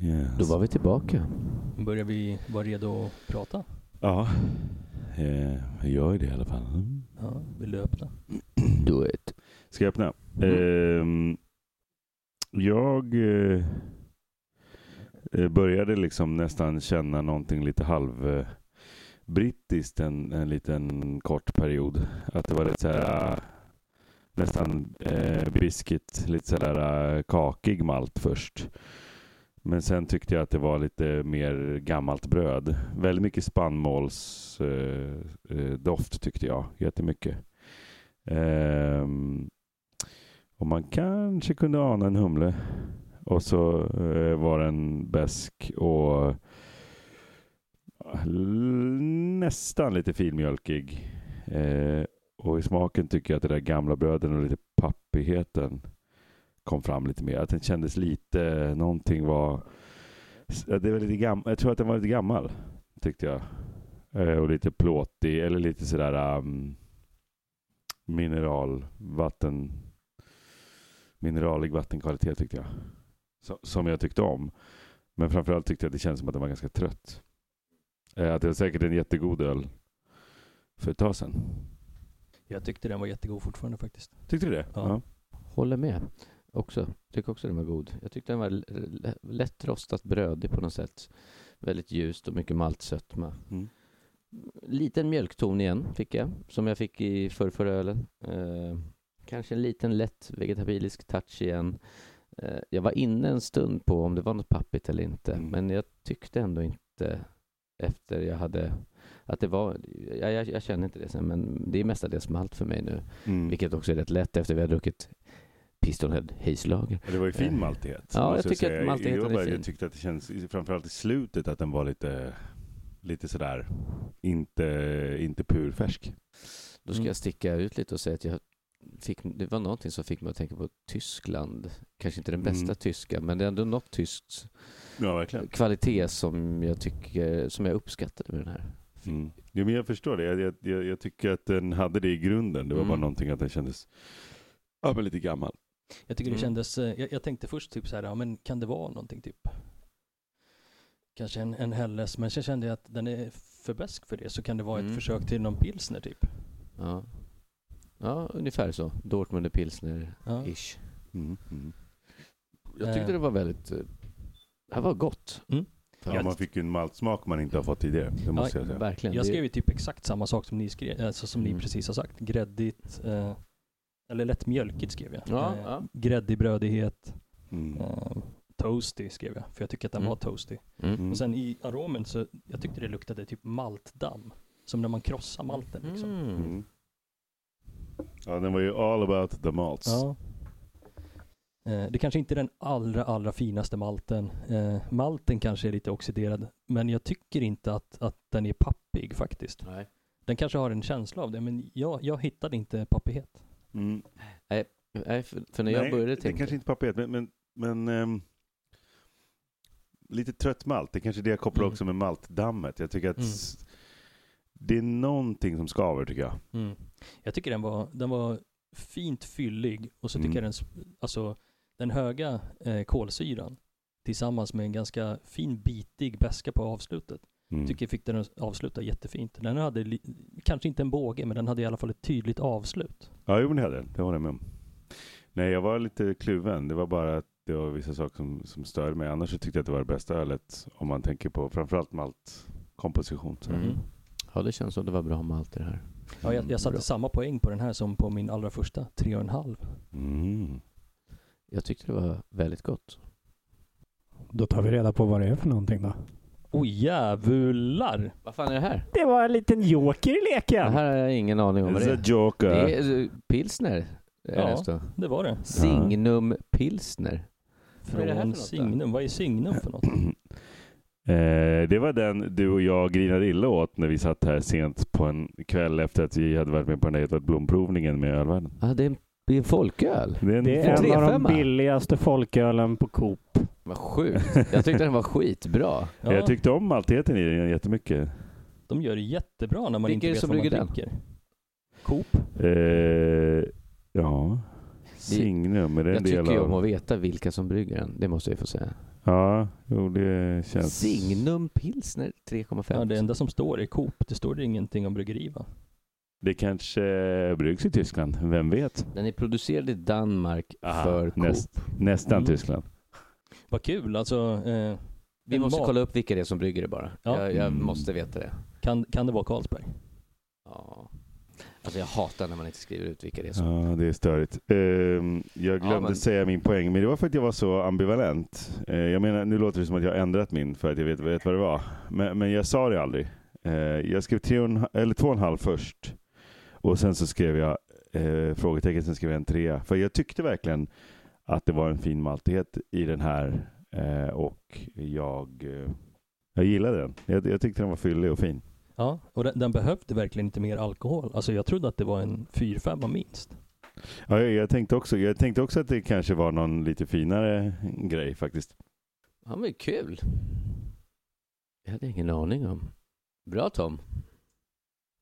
Yes. Då var vi tillbaka. Börjar vi vara redo att prata? Ja, eh, jag gör det i alla fall. Mm. Ja, vill du öppna? Do it. Ska jag öppna? Mm. Ehm, jag eh, eh, Eh, började liksom nästan känna någonting lite halv eh, brittiskt en, en liten kort period. Att det var lite så här, ah, nästan eh, biscuit, lite så ah, kakig malt först. Men sen tyckte jag att det var lite mer gammalt bröd. Väldigt mycket spannmålsdoft eh, eh tyckte jag, jättemycket. Eh, och man kanske kunde ana en humle. Och så eh, var den besk och eh, nästan lite filmjölkig. Eh, och i smaken tycker jag att det där gamla bröden och lite pappigheten kom fram lite mer. Att den kändes lite, någonting var... Det var lite gam, jag tror att den var lite gammal, tyckte jag. Eh, och lite plåtig, eller lite sådär um, mineral, vatten, mineralig vattenkvalitet tyckte jag. Som jag tyckte om. Men framförallt tyckte jag att det kändes som att den var ganska trött. Eh, att det var säkert en jättegod öl för ett tag sedan. Jag tyckte den var jättegod fortfarande faktiskt. Tyckte du det? Ja. Håller med. Också. Tycker också den var god. Jag tyckte den var lätt rostat brödig på något sätt. Väldigt ljust och mycket maltsötma. Mm. Liten mjölkton igen fick jag, som jag fick i förrförra ölen. Eh, kanske en liten lätt vegetabilisk touch igen. Eh, jag var inne en stund på om det var något pappigt eller inte, Mm. men jag tyckte ändå inte efter jag hade att det var, jag, jag, jag känner inte det sen, men det är mestadels malt för mig nu, Mm. vilket också är rätt lätt efter vi har druckit Pistonhead Haze-lager. Det var ju fin Eh, maltighet. ja, jag tycker att maltigheten jag, är fin. Jag tyckte att det känns, framförallt i slutet, att den var lite, lite sådär, inte, inte purfärsk. Då ska Mm. jag sticka ut lite och säga att jag fick, det var någonting som fick mig att tänka på Tyskland. Kanske inte den bästa Mm. tyska, men det är ändå något tyskt Ja, verkligen. kvalitet som jag tycker, som jag uppskattade med den här. Mm. Jo, men jag förstår det. Jag, jag, jag, tycker att den hade det i grunden. Det var Mm. bara någonting att den kändes ja, men lite gammal. Jag tycker det Mm. kändes, eh, jag, jag tänkte först typ så här, ja men kan det vara någonting typ Kanske en, en Helles, men sen kände jag att den är för besk för det, så kan det vara Mm. ett försök till någon pilsner typ. Ja, ja ungefär så. Dortmunder pilsner-ish. Ja. Mm. Mm. Jag tyckte Eh. det var väldigt, eh, det här var gott. Mm. Ja, man fick ju en maltsmak man inte har fått tidigare. Det måste jag säga. Verkligen. Jag skrev ju typ exakt samma sak som ni skrev, alltså som Mm. ni precis har sagt. Gräddigt, eh, eller lätt mjölkigt skrev jag. Ja, eh, ja. Gräddig brödighet, Mm. eh, toasty skrev jag, för jag tycker att den Mm. var toasty. Mm. Mm. Och sen i aromen så, jag tyckte det luktade typ maltdamm. Som när man krossar malten liksom. Ja, den var ju all about the malts. Ja. Eh, Det kanske inte är den allra, allra finaste malten. Eh, malten kanske är lite oxiderad, men jag tycker inte att, att den är pappig faktiskt. Nej. Den kanske har en känsla av det, men jag, jag hittade inte pappighet. Mm. Nej, för, för när jag Nej, började det är tänka... kanske inte pappighet, men, men, men ehm, lite trött malt. Det är kanske det jag kopplar Mm. också med maltdammet. Jag tycker att Mm. Det är någonting som skaver tycker jag. Mm. Jag tycker den var, den var fint fyllig och så tycker Mm. jag den, alltså den höga eh, kolsyran tillsammans med en ganska fin bitig beska på avslutet. Mm. Tycker jag fick den avsluta jättefint. Den hade, kanske inte en båge, men den hade i alla fall ett tydligt avslut. Ja, jo, men det hade den. Det håller jag med om. Nej, jag var lite kluven. Det var bara att det var vissa saker som, som störde mig. Annars så tyckte jag att det var det bästa ölet om man tänker på framförallt maltkomposition. Mm. Ja, det känns som det var bra malt i det här. Ja, jag, jag satte Bra. samma poäng på den här som på min allra första, tre och en halv. Mm. Jag tyckte det var väldigt gott. Då tar vi reda på vad det är för någonting då. Oj jävular! Vad fan är det här? Det var en liten joker i Det leken. här har jag ingen aning om vad det är. Joker. Det är eh, pilsner. är Ja. det. Det var det. Signum pilsner. Vad är det här för Från något? Signum. Vad är Signum för något? Eh, det var den du och jag grinade illa åt när vi satt här sent på en kväll efter att vi hade varit med på den där Blom-provningen med ölvärlden. Ah, det är en, det är en folköl. Det är en Det är Får en av de 3,5. billigaste folkölen på Coop. Vad sjukt. Jag tyckte den var skitbra. Ja, Jag tyckte om maltigheten i den jättemycket. de gör det jättebra när man Vilka är inte det vet som vad man brygger den? dricker. Coop. Eh, ja, Signum, är det en Jag del tycker ju om av... att veta vilka som brygger den. Det måste jag få säga. Ja, jo det känns... Signum pilsner 3,5. Ja, det enda som står är Coop. Det står det ingenting om bryggeri va? Det kanske bryggs i Tyskland, vem vet? Den är producerad i Danmark Aha, för Coop. näst- Nästan Mm. Tyskland. Vad kul, alltså. Eh, Vi måste mat- kolla upp vilka det är som brygger det bara. Ja. Jag, jag Mm. måste veta det. Kan, kan det vara Carlsberg? Ja. Alltså jag hatar när man inte skriver ut vilka det är som... Ja, det är störigt. Ehm, jag glömde men- säga min poäng, men det var för att jag var så ambivalent. Eh, jag menar, nu låter det som att jag har ändrat min för att jag vet, vet vad det var. Men, men jag sa det aldrig. Eh, jag skrev tre och eller två och en halv först. Och sen så skrev jag eh, frågetecken, sen skrev jag en trea. För jag tyckte verkligen att det var en fin maltighet i den här. Och jag, jag gillade den. Jag, jag tyckte den var fyllig och fin. Ja, och den, den behövde verkligen inte mer alkohol. Alltså jag trodde att det var en 4-5 minst. Ja, jag, jag, tänkte också, jag tänkte också att det kanske var någon lite finare grej faktiskt. Ja men kul. Jag hade ingen aning om. Bra Tom.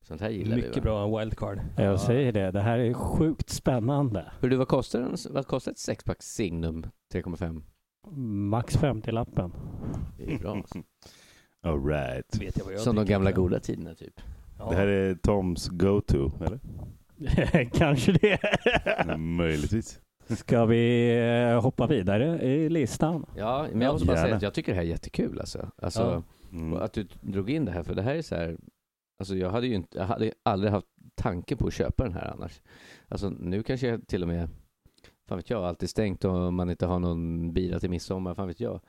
Sånt här gillar vi Mycket bra wildcard. Jag säger det, det här är sjukt spännande. Hur du, vad kostar en, vad kostar ett sexpack Signum 3,5? Max 50-lappen. Det är bra. All right. Vet jag vad jag Som de dricker gamla goda tiderna typ. Det här är Toms go-to, eller? Kanske det. Möjligtvis. Ska vi eh, hoppa vidare i listan? Ja, men jag måste bara Gärna. säga att jag tycker det här är jättekul alltså. Alltså Ja. Mm. och att du drog in det här, för det här är så här Alltså jag hade ju inte, jag hade aldrig haft tanke på att köpa den här annars. Alltså nu kanske jag till och med, fan vet jag, alltid stängt och man inte har någon bira till midsommar, fan vet jag.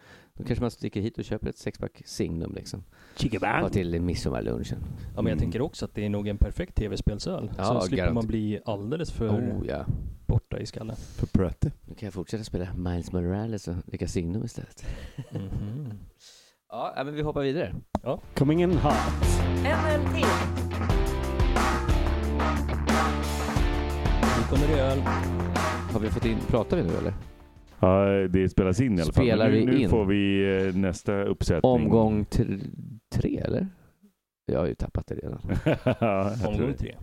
Då kanske man sticker hit och köper ett sexpack Signum liksom. Ha till midsommarlunchen. Ja, men jag Mm. tänker också att det är nog en perfekt tv-spelsöl. Ja, så slipper garant. man bli alldeles för Oh ja. borta i skallen. För Pretty. Nu kan jag fortsätta spela Miles Morales och dricka Signum istället. Mhm. Ja, ja, men vi hoppar vidare. Coming in hot. NLT. Nu kommer det öl. Har vi fått in, pratar vi nu eller? Ja, det spelas in i alla fall. Spelar nu, vi nu in? får vi eh, nästa uppsättning. Omgång tr- tre eller? Jag har ju tappat det redan. Omgång tre.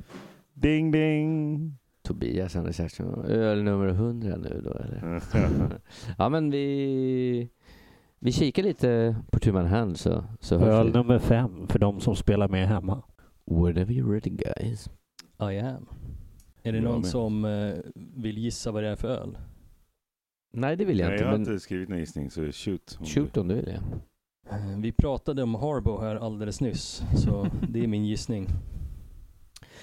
Ding ding! Tobias Anders Hjertsson, öl nummer 100 nu då eller? ja men vi, vi kikar lite på tu hand så, så hörs Öl vi. nummer fem för de som spelar med hemma. Whenever you're ready guys. I am. Är det någon som eh, vill gissa vad det är för öl? Nej det vill jag Nej, inte jag har men inte skrivit någon gissning, så shoot. om shoot du- om du vill ja. Eh, Vi pratade om Harbo här alldeles nyss, så det är min gissning.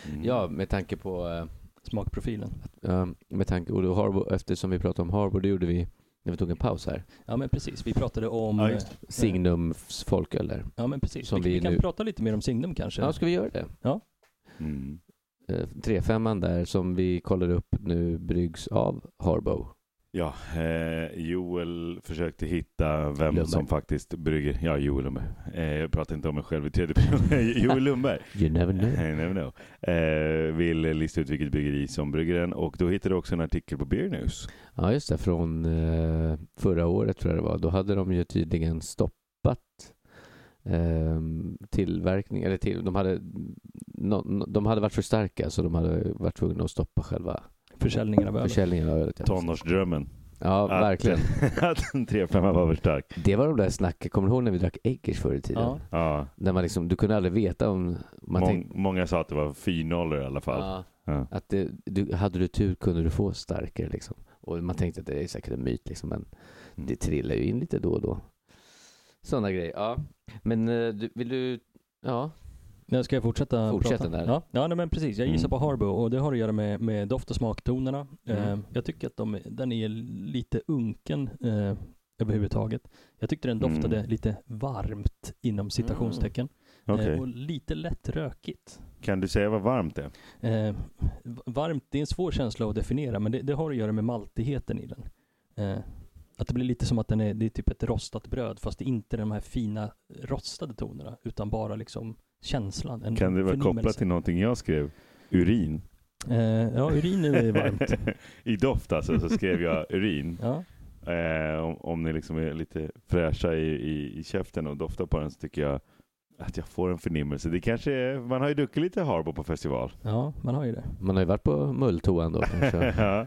Mm. Ja med tanke på, eh, Smakprofilen. ja, med tanke på Harbo, eftersom vi pratade om Harbo, det gjorde vi när vi tog en paus här. Ja men precis, vi pratade om... Ja, eh, just Signums folköl där. Ja men precis, Som vi, vi kan nu- prata lite mer om Signum kanske. Ja, ska vi göra det? Mm. Eh, 3-5 där som vi kollade upp nu bryggs av Harbo. Ja, eh, Joel försökte hitta vem Lundberg. som faktiskt brygger. Ja, Joel Lundberg. Eh, jag pratar inte om mig själv i tredje person. Joel Lundberg. You never know. I never know. Eh, vill lista ut vilket bryggeri som brygger den och då hittade du också en artikel på Beer News. Ja, just det. Från eh, förra året tror jag det var. Då hade de ju tydligen stoppat eh, tillverkning, eller till, de hade, no, no, de hade varit för starka så de hade varit tvungna att stoppa själva Försäljningen av öl. försäljningen av ölet. ja. Tonårsdrömmen. Ja, Att- verkligen. att en 3-5 var för stark. Det var de där snacken, kommer du ihåg när vi drack Eggers förr i tiden? Ja. Ja. När man liksom, du kunde aldrig veta om man Mång, tänkte, Många sa att det var 4-0 i alla fall. ja, Ja. att det, du, hade du tur kunde du få starkare liksom. Och man tänkte att det är säkert en myt liksom, men Mm. det trillar ju in lite då och då. Sådana grejer, ja. Men eh, du, vill du, ja, Nu ska jag fortsätta Fortsätt prata? där. Ja, ja nej, men precis. Jag gissar Mm. på Harbo och det har att göra med, med doft och smaktonerna. Mm. Eh, jag tycker att de, den är lite unken. Eh, överhuvudtaget. Jag tyckte den doftade Mm. lite varmt inom citationstecken. Okej. Eh, och lite lätt rökigt. Kan du säga vad varmt är? Eh, varmt, det är en svår känsla att definiera, men det, det har att göra med maltigheten i den. Eh, att det blir lite som att den är, det är typ ett rostat bröd, fast det är inte de här fina rostade tonerna, utan bara liksom känslan. En Kan det vara kopplat till någonting jag skrev? Urin. Eh, ja, urin är varmt. I doft alltså, så skrev jag urin. Ja. Eh, om, om ni liksom är lite fräscha i, i, i käften och doftar på den så tycker jag att jag får en förnimmelse. Det kanske är, man har ju druckit lite Harbo på festival. ja, man har ju det. Man har ju varit på mulltoan då kanske. ja.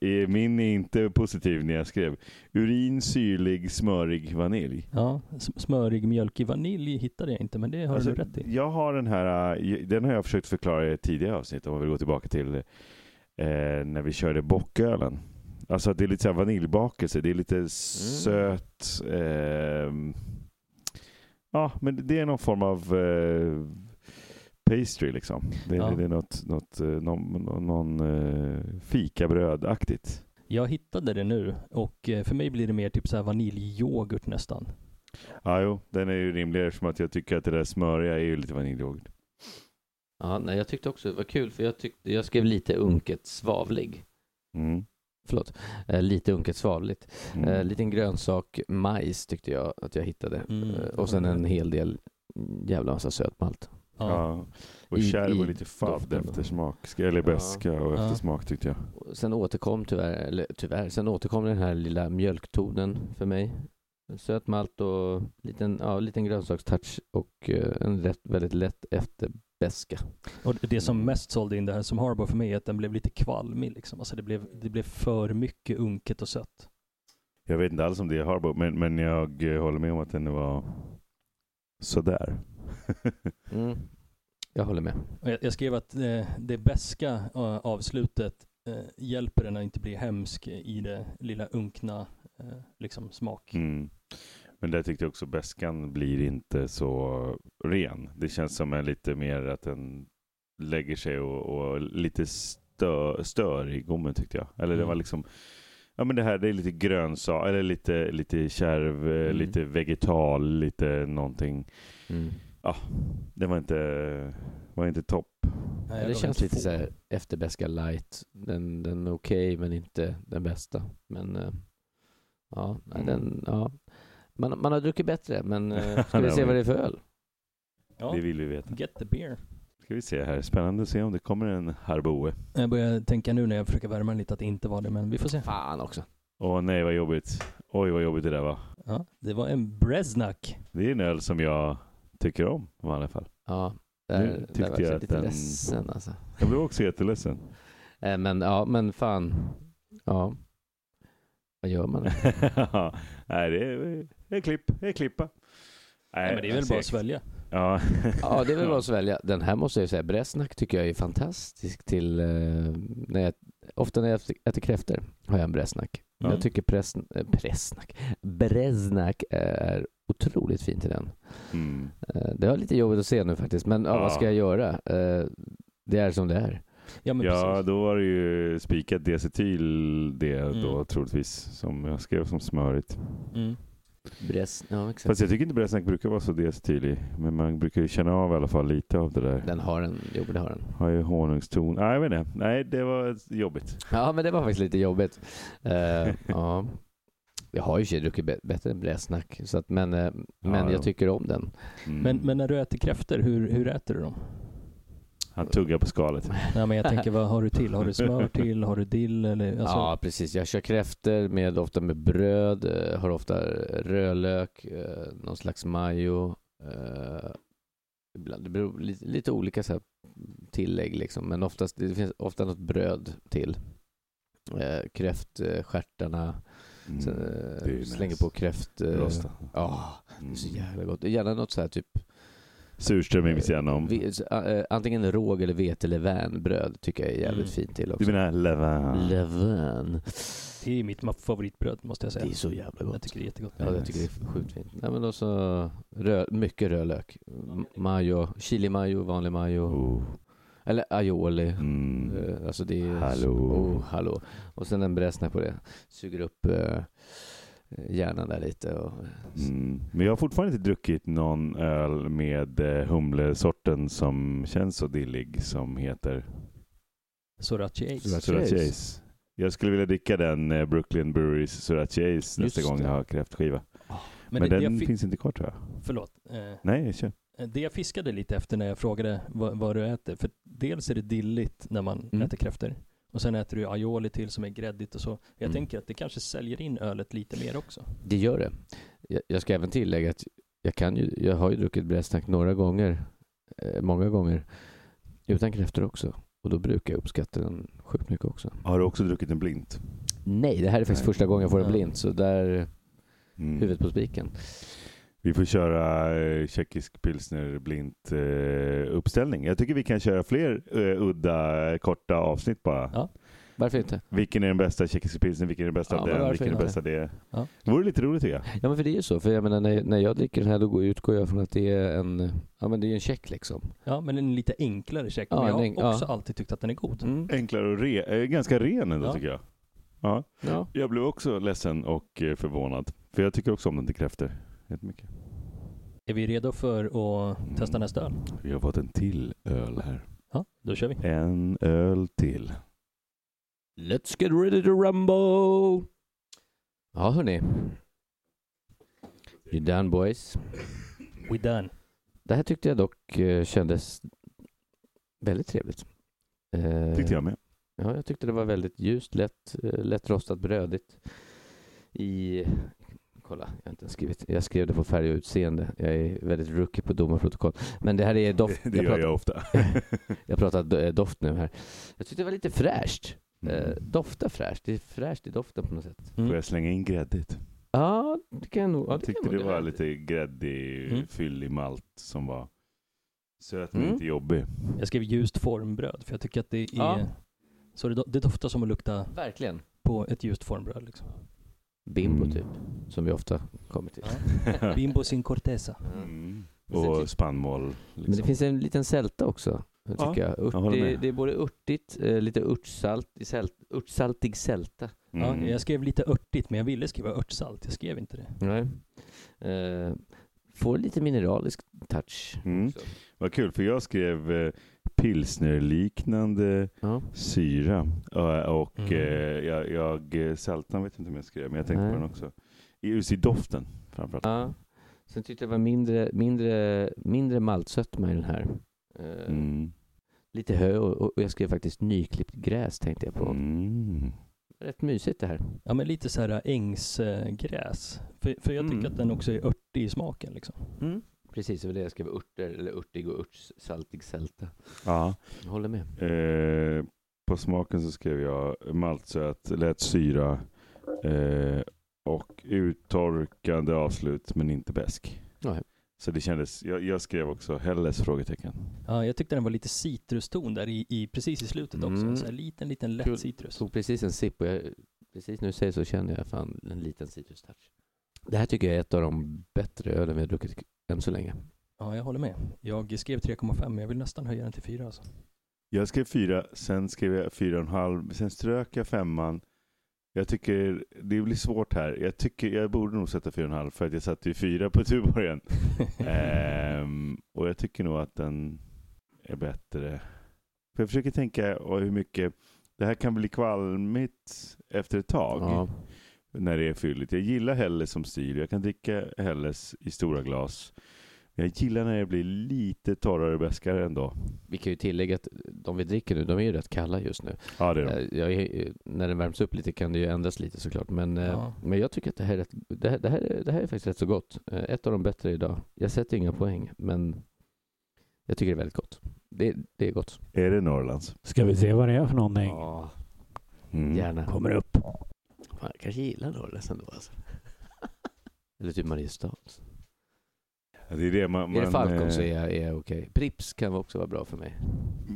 Eh, Min är inte positiv när jag skrev urin, syrlig, smörig vanilj. Ja, smörig, mjölkig vanilj hittade jag inte, men det har Alltså, du rätt i. Jag har den här, eh, den har jag försökt förklara i ett tidigare avsnitt om man vill gå tillbaka till eh, när vi körde bockölen. Alltså att det är lite så här vaniljbakelse, det är lite söt. ehm, ja, men det är någon form av eh, pastry liksom. Det, Ja. det är något, något, eh, någon, någon, eh, fikabrödaktigt. Jag hittade det nu och eh, för mig blir det mer typ så här vaniljyoghurt nästan. Ja, jo, den är ju rimligare eftersom att jag tycker att det där smöriga är ju lite vaniljyoghurt. Ja, nej, jag tyckte också det var kul för jag, tyckte, jag skrev lite unket svavlig. Mm. Förlåt. Eh, lite unket svavligt. Mm. Eh, liten grönsak, majs tyckte jag att jag hittade. Mm. Eh, och sen en hel del jävla massa sötmalt. Ja. Ja. Och kärv och lite fadd eftersmak. Eller beska och Ja. eftersmak tyckte jag. Och Sen återkom tyvärr, eller tyvärr, sen återkom den här lilla mjölktonen för mig. Söt malt och liten, ja, liten grönsakstouch och en rätt, väldigt lätt efterbeska. Och det som mest sålde in det här som Harbor för mig är att den blev lite kvalmig liksom. Alltså det blev, det blev för mycket unket och sött. Jag vet inte alls om det är Harbo, men, men jag håller med om att den var sådär. Mm. Jag håller med. Jag, jag skrev att eh, det beska eh, avslutet eh, hjälper den att inte bli hemsk i det lilla unkna liksom smak. Mm. Men där tyckte jag också beskan blir inte så ren. Det känns som en lite mer att den lägger sig och, och lite stö, stör i gommen tyckte jag. Eller det Mm. var liksom Ja men det här det är lite grönsak, eller lite, lite kärv, eh, Mm. lite vegetal, lite någonting. Mm. Det var inte, var inte topp. Nej, Ja, det känns lite så här efterbeska light. Den, den är okej men inte den bästa. Men eh, ja, nej, Mm. den, ja. Man, man har druckit bättre men eh, ska vi se vad det är för öl? Ja, Det vill vi veta. get the beer. Ska vi se här, spännande att se om det kommer en Harboe. Jag börjar tänka nu när jag försöker värma den lite att det inte var det, men vi får se. Fan också. Åh nej vad jobbigt. Oj vad jobbigt det där var. Ja, det var en Breznak. Det är en öl som jag tycker om i alla fall. Ja, Nu där, tyckte där var jag jag att lite den- ledsen alltså. Jag blev också jätteledsen. Eh, Men ja, men fan. Ja. Vad gör man? nej det är, det är klipp, det är klippa. Nej, men det är väl bara att svälja. Ja. Ja, det är väl bara att svälja. Den här måste jag säga, Bresnak tycker jag är fantastisk till... Eh, när jag, ofta när jag äter kräftor har jag en Bresnak. Ja. Jag tycker pres, eh, Presnak, Bresnak är otroligt fin till den. Mm. Eh, det var lite jobbigt att se nu faktiskt, men ja, vad ska jag göra? Eh, det är som det är. Ja, men Ja, då var det ju spikat diacetyl det då Mm. troligtvis som jag skrev som smörigt. Mm. Bres, ja, exakt. Fast jag tycker inte Bresnak brukar vara så diacetylig. Men man brukar ju känna av i alla fall lite av det där. Den har en, jo det har den. Har ju honungston. Nej, jag vet inte. Nej, det var jobbigt. Ja, men det var faktiskt lite jobbigt. Eh, ja. Jag har ju i druckit bä- bättre än Bresnak, så att, men, eh, men Ja, jag ja. tycker om den. Mm. Men, men när du äter kräftor, hur, hur äter du dem? Han tuggar på skalet. Nej, men jag tänker, vad har du till? Har du smör till? Har du dill? Eller, alltså, Ja, precis. Jag kör kräftor med, ofta med bröd, eh, har ofta rödlök, eh, någon slags majo. Eh, ibland, det beror lite, lite olika så här tillägg liksom, men oftast, det finns ofta något bröd till. Kräftstjärtarna, Mm. sen, slänger nice. på kräft... Rosta. Ja, det är så Mm. jävla gott. Gärna något så här typ Surströmming vid sidan om. antingen råg eller vete eller vänbröd tycker jag är jävligt Mm. fint till Du också. menar levain? Levain. Det är mitt favoritbröd, måste jag säga. Det är så jävla gott. Jag tycker det är jättegott. Ja, jag tycker det är sjukt fint. Nej, men också rö mycket rödlök. M- Majo, chili majo, vanlig majo. Oh. Eller aioli. Mm. Eh, Alltså det är... Hallå. Oh, hallå. Och sen en bräsna på det. Suger upp eh, hjärnan där lite. Och, Mm. Men jag har fortfarande inte druckit någon öl med eh, humlesorten som känns så dillig som heter Sorachi Ace. Sorachi. Ace. Jag skulle vilja dricka den eh, Brooklyn Breweries Sriracha Ace nästa gång det. jag har kräftskiva. Men, Men, det, det den fi- finns inte kvar tror jag. Förlåt. Eh, Nej, kör. det jag fiskade lite efter när jag frågade vad, vad du äter, för dels är det dilligt när man Mm. äter kräftor. Och sen äter du aioli till som är gräddigt och så. Jag Mm. tänker att det kanske säljer in ölet lite mer också. det gör det. Jag, jag ska även tillägga att jag, kan ju, jag har ju druckit Bräsnack några gånger, eh, många gånger, utan kräftor också. Och då brukar jag uppskatta den sjukt mycket också. Har du också druckit en blint? Nej, det här är faktiskt Nej. första gången jag får en Ja. blind, så där Mm. huvudet på spiken. Vi får köra eh, tjeckisk pilsner blint eh, uppställning. Jag tycker vi kan köra fler eh, udda korta avsnitt bara. Ja. Varför inte? Vilken är den bästa tjeckiska pilsnern? Vilken är den bästa Ja, av den? Vilken är den bästa det? Ja. Det vore lite roligt tycker jag. Ja men för det är ju så, för jag menar när, när jag dricker den här då går- utgår jag från att det är en, ja men det är en check liksom. Ja, men en lite enklare check. Ja, men jag har en också ja. alltid tyckt att den är god. Mm. Enklare och re, eh, ganska ren ändå Ja. tycker jag. Ja. Ja. Jag blev också ledsen och förvånad. För jag tycker också om den till kräftor. Jättemycket. Är vi redo för att testa nästa öl? Vi har fått en till öl här. Ja, då kör vi. En öl till. Let's get ready to rumble! Ja hörni. You done boys? We done. Det här tyckte jag dock eh, kändes väldigt trevligt. Eh, Tyckte jag med. Ja, jag tyckte det var väldigt ljust, lätt, eh, lätt rostat, brödigt. I... Kolla, jag har inte ens skrivit. Jag skrev det på färg och utseende. Jag är väldigt rookie på domarprotokoll. Men det här är doft. Det jag, gör pratar, jag ofta. jag pratar eh, doft nu här. Jag tyckte det var lite fräscht. Eh, Mm. doftar fräscht. Det är fräscht i doften på något sätt. Mm. Får jag slänga in gräddigt? Ja, det kan jag nog. Ja, Jag det tyckte kan det var lite gräddig, Mm. fyllig malt som var söt men Mm. inte jobbig. Jag skrev ljust formbröd, för jag tycker att det är... Ja. Så det, det doftar som att lukta Verkligen. på ett ljust formbröd liksom. Bimbo Mm. typ. Som vi ofta kommer till. Bimbo sin corteza. Mm. Och spannmål. Men det Liksom. finns en liten sälta också. Tycker Ja, jag. Ört, jag det, det är både örtigt, eh, lite örtsalt, i sält, örtsaltig sälta. Ja, Mm. jag skrev lite örtigt, men jag ville skriva örtsalt. Jag skrev inte det. Nej. Eh, får lite mineralisk touch. Mm. Vad kul, för jag skrev eh, pilsnerliknande Ja. syra. Eh, och Mm. eh, jag, jag eh, sältan vet inte om jag skrev, men jag tänkte Nej. på den också. I- Just i doften framförallt. ja. Sen tyckte jag det var mindre, mindre, mindre maltsötma i den här. Eh, Mm. Lite hö och, och jag skrev faktiskt nyklippt gräs tänkte jag på. Mm. Rätt mysigt det här. Ja, men lite så här ängsgräs. För, för jag tycker Mm. att den också är örtig i smaken liksom. Precis, det var det jag skrev. Örter, eller örtig och örtsaltig sälta. Ja. Jag håller med. Eh, på smaken så skrev jag maltsöt, lätt syra eh, och uttorkande avslut men inte besk. Ja. Så det kändes, jag, jag skrev också Helles? frågetecken. Ja, jag tyckte den var lite citruston där i, i precis i slutet också. Mm. En så här liten, liten lätt Kul. citrus. tog precis en sipp och jag, precis du säger så känner jag fan en liten citrustouch. Det här tycker jag är ett av de bättre ölen vi har druckit än så länge. Ja, jag håller med. Jag skrev 3,5 men jag vill nästan höja den till 4 alltså. Jag skrev fyra, sen skrev jag fyra och en halv, sen strök jag femman. Jag tycker det blir svårt här. Jag tycker jag borde nog sätta fyra och en halv för att jag satte ju fyra på Tuborgen. Ehm, och jag tycker nog att den är bättre. För jag försöker tänka och hur mycket, det här kan bli kvalmigt efter ett tag Ja, när det är fylligt. Jag gillar Helles som stil. Jag kan dricka Helles i stora glas. Jag gillar när det blir lite torrare bäskare ändå. vi kan ju tillägga att de vi dricker nu, de är ju rätt kalla just nu. Ja, det är de. Eh, Jag är, när den värms upp lite kan det ju ändras lite såklart. Men, eh, Ja. men jag tycker att det här, är rätt, det, här, det, här, är- det här är faktiskt rätt så gott. Eh, Ett av de bättre idag. Jag sätter inga poäng, men jag tycker det är väldigt gott. Det, det är gott. Är det Norrlands? Ska vi se vad det är för någonting? Ja, Mm. gärna. Kommer upp. Fan, jag kanske gillar Norrlands ändå alltså. Eller typ Mariestad. Ja, Det är det man, Är det Falcon så eh, är jag, är jag okej. Prips kan också vara bra för mig.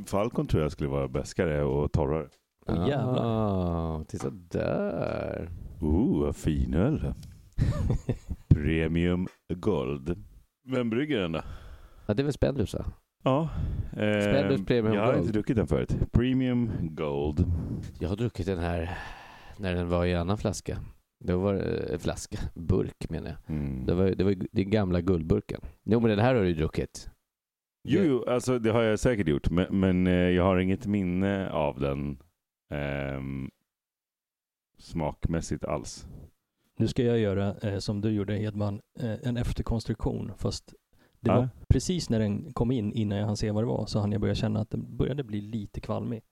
Falcon tror jag skulle vara bäskare och torrare. Åh, jävlar. Ah, titta där. Oh, vad fin öl. Premium Gold. Vem brygger den då? Ja, det är väl Spendrups va? Ja. Eh, Spendrups Premium jag har Gold. inte druckit den förut. Premium Gold. Jag har druckit den här när den var i annan flaska. Det var eh, flaska, burk menar jag. Mm. Det var, det var den gamla guldburken. Jo men den här har du ju druckit. Jo, jo, alltså det har jag säkert gjort, men, men eh, jag har inget minne av den ehm, smakmässigt alls. Nu ska jag göra eh, som du gjorde Hedman, eh, en efterkonstruktion fast det Ja. var precis när den kom in innan jag hann se vad det var så hann jag börja känna att den började bli lite kvalmig.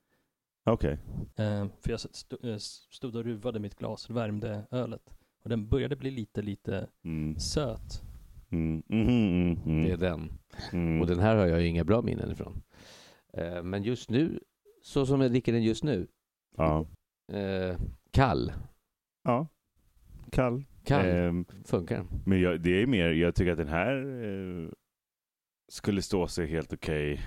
Okej. Eh, för jag stod, eh, stod och ruvade mitt glas, värmde ölet och den började bli lite, lite Mm. söt. Mm. Mm. Mm. Mm. Det är den. Mm. Och den här har jag ju inga bra minnen ifrån. Eh, Men just nu, så som jag dricker den just nu, Ja. eh, kall. ja. Kall. Kall Ehm, funkar men jag, det är mer, jag tycker att den här skulle stå sig helt okej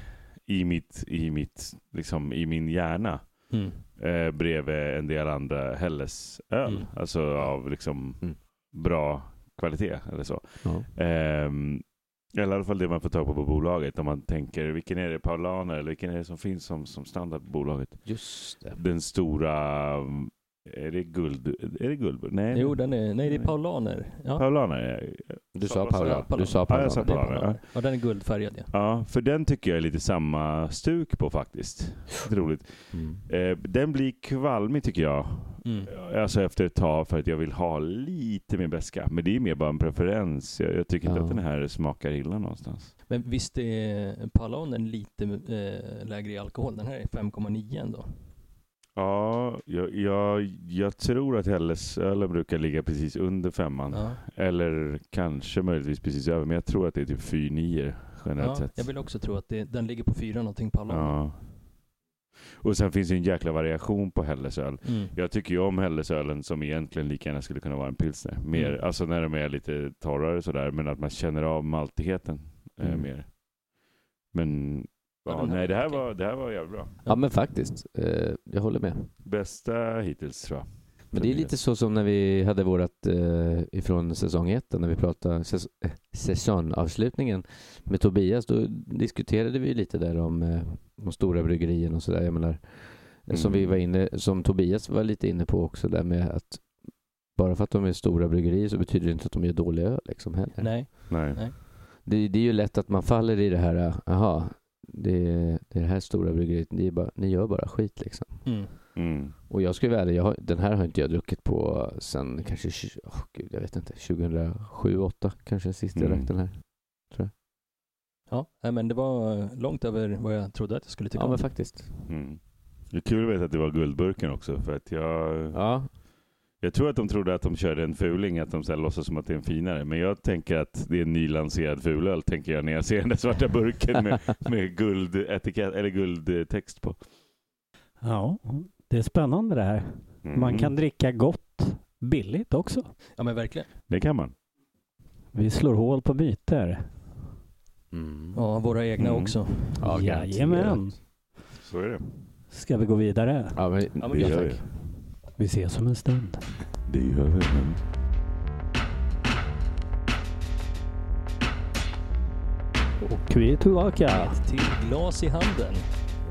i mitt, i mitt, liksom i min hjärna. Mm. eh, bredvid en del andra Helles-öl. Mm. Alltså av liksom Mm. bra kvalitet eller så. Ja. Ehm, eller i alla fall det man får tag på på bolaget. Om man tänker, vilken är det, Paulaner eller vilken är det som finns som, som standard på bolaget? Just det. Den stora, mm, är det guld? Är det guld? Nej, Jo, den är, nej det är paulaner. Ja. Paulaner. Du sa vad sa jag? Paula. Du sa Ja, Paula. jag sa Paulaner, ja. paulaner. Ja, den är guldfärgad ja. Ja, för den tycker jag är lite samma stuk på faktiskt. Roligt. Mm. Eh, den blir kvalmig tycker jag. Mm. Alltså efter ett tag för att jag vill ha lite mer beska. Men det är mer bara en preferens. Jag, jag tycker inte Ja. att den här smakar illa någonstans. Men visst är paulanen lite eh, lägre i alkohol? Den här är 5,9 ändå. Ja, jag, jag, jag tror att Hellesölen brukar ligga precis under femman. Ja. Eller kanske möjligtvis precis över. Men jag tror att det är typ 4-9 generellt Ja, sett. jag vill också tro att det, den ligger på fyra någonting paulaner. Ja. Och sen finns det en jäkla variation på Hellesöl. Mm. Jag tycker ju om Hellesölen som egentligen lika gärna skulle kunna vara en pilsner. Mer, Mm. Alltså när de är lite torrare sådär, men att man känner av maltigheten eh, Mm. mer. Men Ja, nej, det här, var, det här var jävligt bra. Ja men faktiskt, eh, jag håller med. Bästa hittills tror jag. Men det är lite så som när vi hade vårat eh, ifrån säsong ett, när vi pratade säs eh, säsongavslutningen med Tobias, då diskuterade vi lite där om eh, de stora bryggerierna och sådär. Jag menar, eh, som vi Mm. var inne, som Tobias var lite inne på också där med att bara för att de är stora bryggerier så betyder det inte att de gör dålig öl liksom heller. Nej. Nej. Nej. Det, det är ju lätt att man faller i det här, eh, jaha, det, det är det här stora bryggeriet, ni, bara, ni gör bara skit liksom. Mm. Mm. Och jag skulle vara ärlig, jag har, den här har inte jag druckit på sen kanske, åh gud, jag vet inte, 2007, 2008 kanske sist jag Mm. drack den här. Ja, nej, men det var eh, långt över vad jag trodde att jag skulle tycka Ja om. men faktiskt. Mm. Det är kul att veta att det var guldburken också, för att jag, Ja, jag tror att de trodde att de körde en fuling, att de så här låtsas som att det är en finare. Men jag tänker att det är en nylanserad fulöl, tänker jag när jag ser den där svarta burken med, med guldetikett, eller guldtext på. Ja, det är spännande det här. Mm. Man kan dricka gott billigt också. Ja men verkligen. Det kan man. Vi slår hål på myter. mm. Ja, våra egna Mm. också. ja Jajamän. Så är det. Ska vi gå vidare? Ja, men, Ja, men Det gör tack. vi. Vi ses om en stund. Det gör vi. Och vi är tillbaka. Ett till glas i handen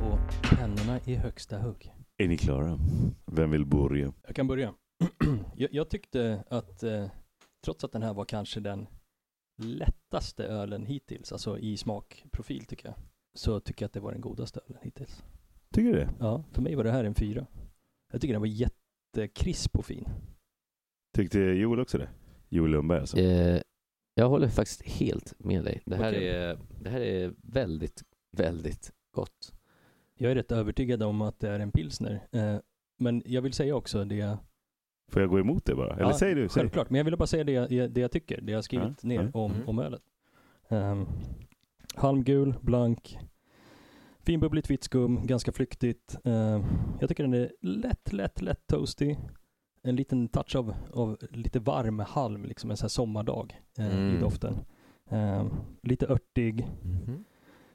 och pennorna i högsta hugg. Är ni klara? Vem vill börja? Jag kan börja. jag, jag tyckte att eh, trots att den här var kanske den lättaste ölen hittills, alltså i smakprofil tycker jag, så tycker jag att det var den godaste ölen hittills. Tycker du det? Ja, för mig var det här en fyra. Jag tycker den var jättekrisp och fin. Tyckte Joel också det? Joel Lundberg alltså? Eh, jag håller faktiskt helt med dig. Det här, är, det här är väldigt, väldigt gott. Jag är rätt övertygad om att det är en pilsner. Eh, men jag vill säga också det, Får jag gå emot det bara? Eller Ja, säg du? Säg. självklart, men jag ville bara säga det jag, det jag tycker, det jag har skrivit Ja, ner ja. om, Mm. om ölet. Um, halmgul, blank, finbubbligt vitt skum, ganska flyktigt. Ehm, jag tycker den är lätt, lätt, lätt toasty. En liten touch av, av lite varm halm, liksom en sån här sommardag eh, i Mm. doften. Ehm, lite örtig. Mhm.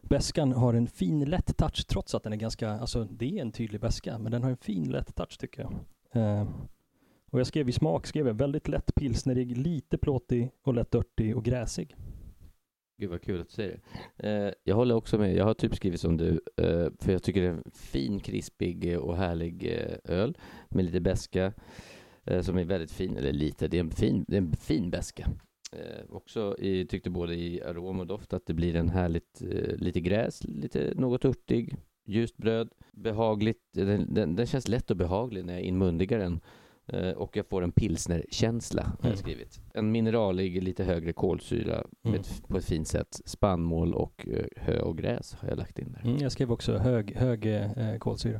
Bäskan har en fin lätt touch trots att den är ganska, alltså det är en tydlig bäska, men den har en fin lätt touch tycker jag. Ehm, och jag skrev i smak, skrev jag väldigt lätt pilsnerig, lite plåtig och lätt örtig och gräsig. Gud vad kul att du säger det. Eh, jag håller också med. Jag har typ skrivit som du. Eh, för jag tycker det är en fin, krispig och härlig eh, öl med lite beska. eh, som är väldigt fin, eller lite, det är en fin, det är en fin beska. Eh, också i, tyckte både i arom och doft att det blir en härligt, eh, lite gräs, lite något örtig, ljust bröd, behagligt, den, den, den känns lätt och behaglig när jag inmundigar den. Eh, och jag får en pilsnerkänsla, har jag Mm. skrivit. En mineralig, lite högre kolsyra Mm. ett, på ett fint sätt. Spannmål och eh, hö och gräs har jag lagt in där. Mm, jag skrev också hög, hög eh, kolsyra.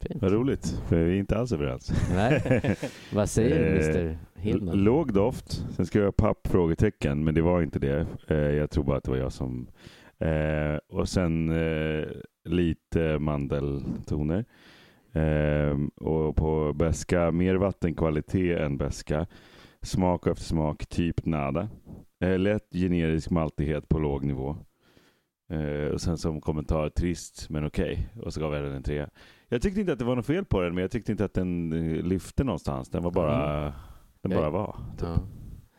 Fint. Vad roligt, för vi är inte alls överens. Nej, vad säger Eh, Mr Hillman? Låg doft, sen ska jag papp frågetecken, men det var inte det. Eh, jag tror bara att det var jag som... Eh, och sen eh, lite mandeltoner. Eh, och på beska mer vattenkvalitet än beska Smak och eftersmak, typ nada. Eh, lätt generisk maltighet på låg nivå. Eh, och sen som kommentar, trist men okej. Och så gav jag den en trea. Jag tyckte inte att det var något fel på den, men jag tyckte inte att den eh, lyfte någonstans. Den var bara... Den Jag- bara var. Typ. Ja.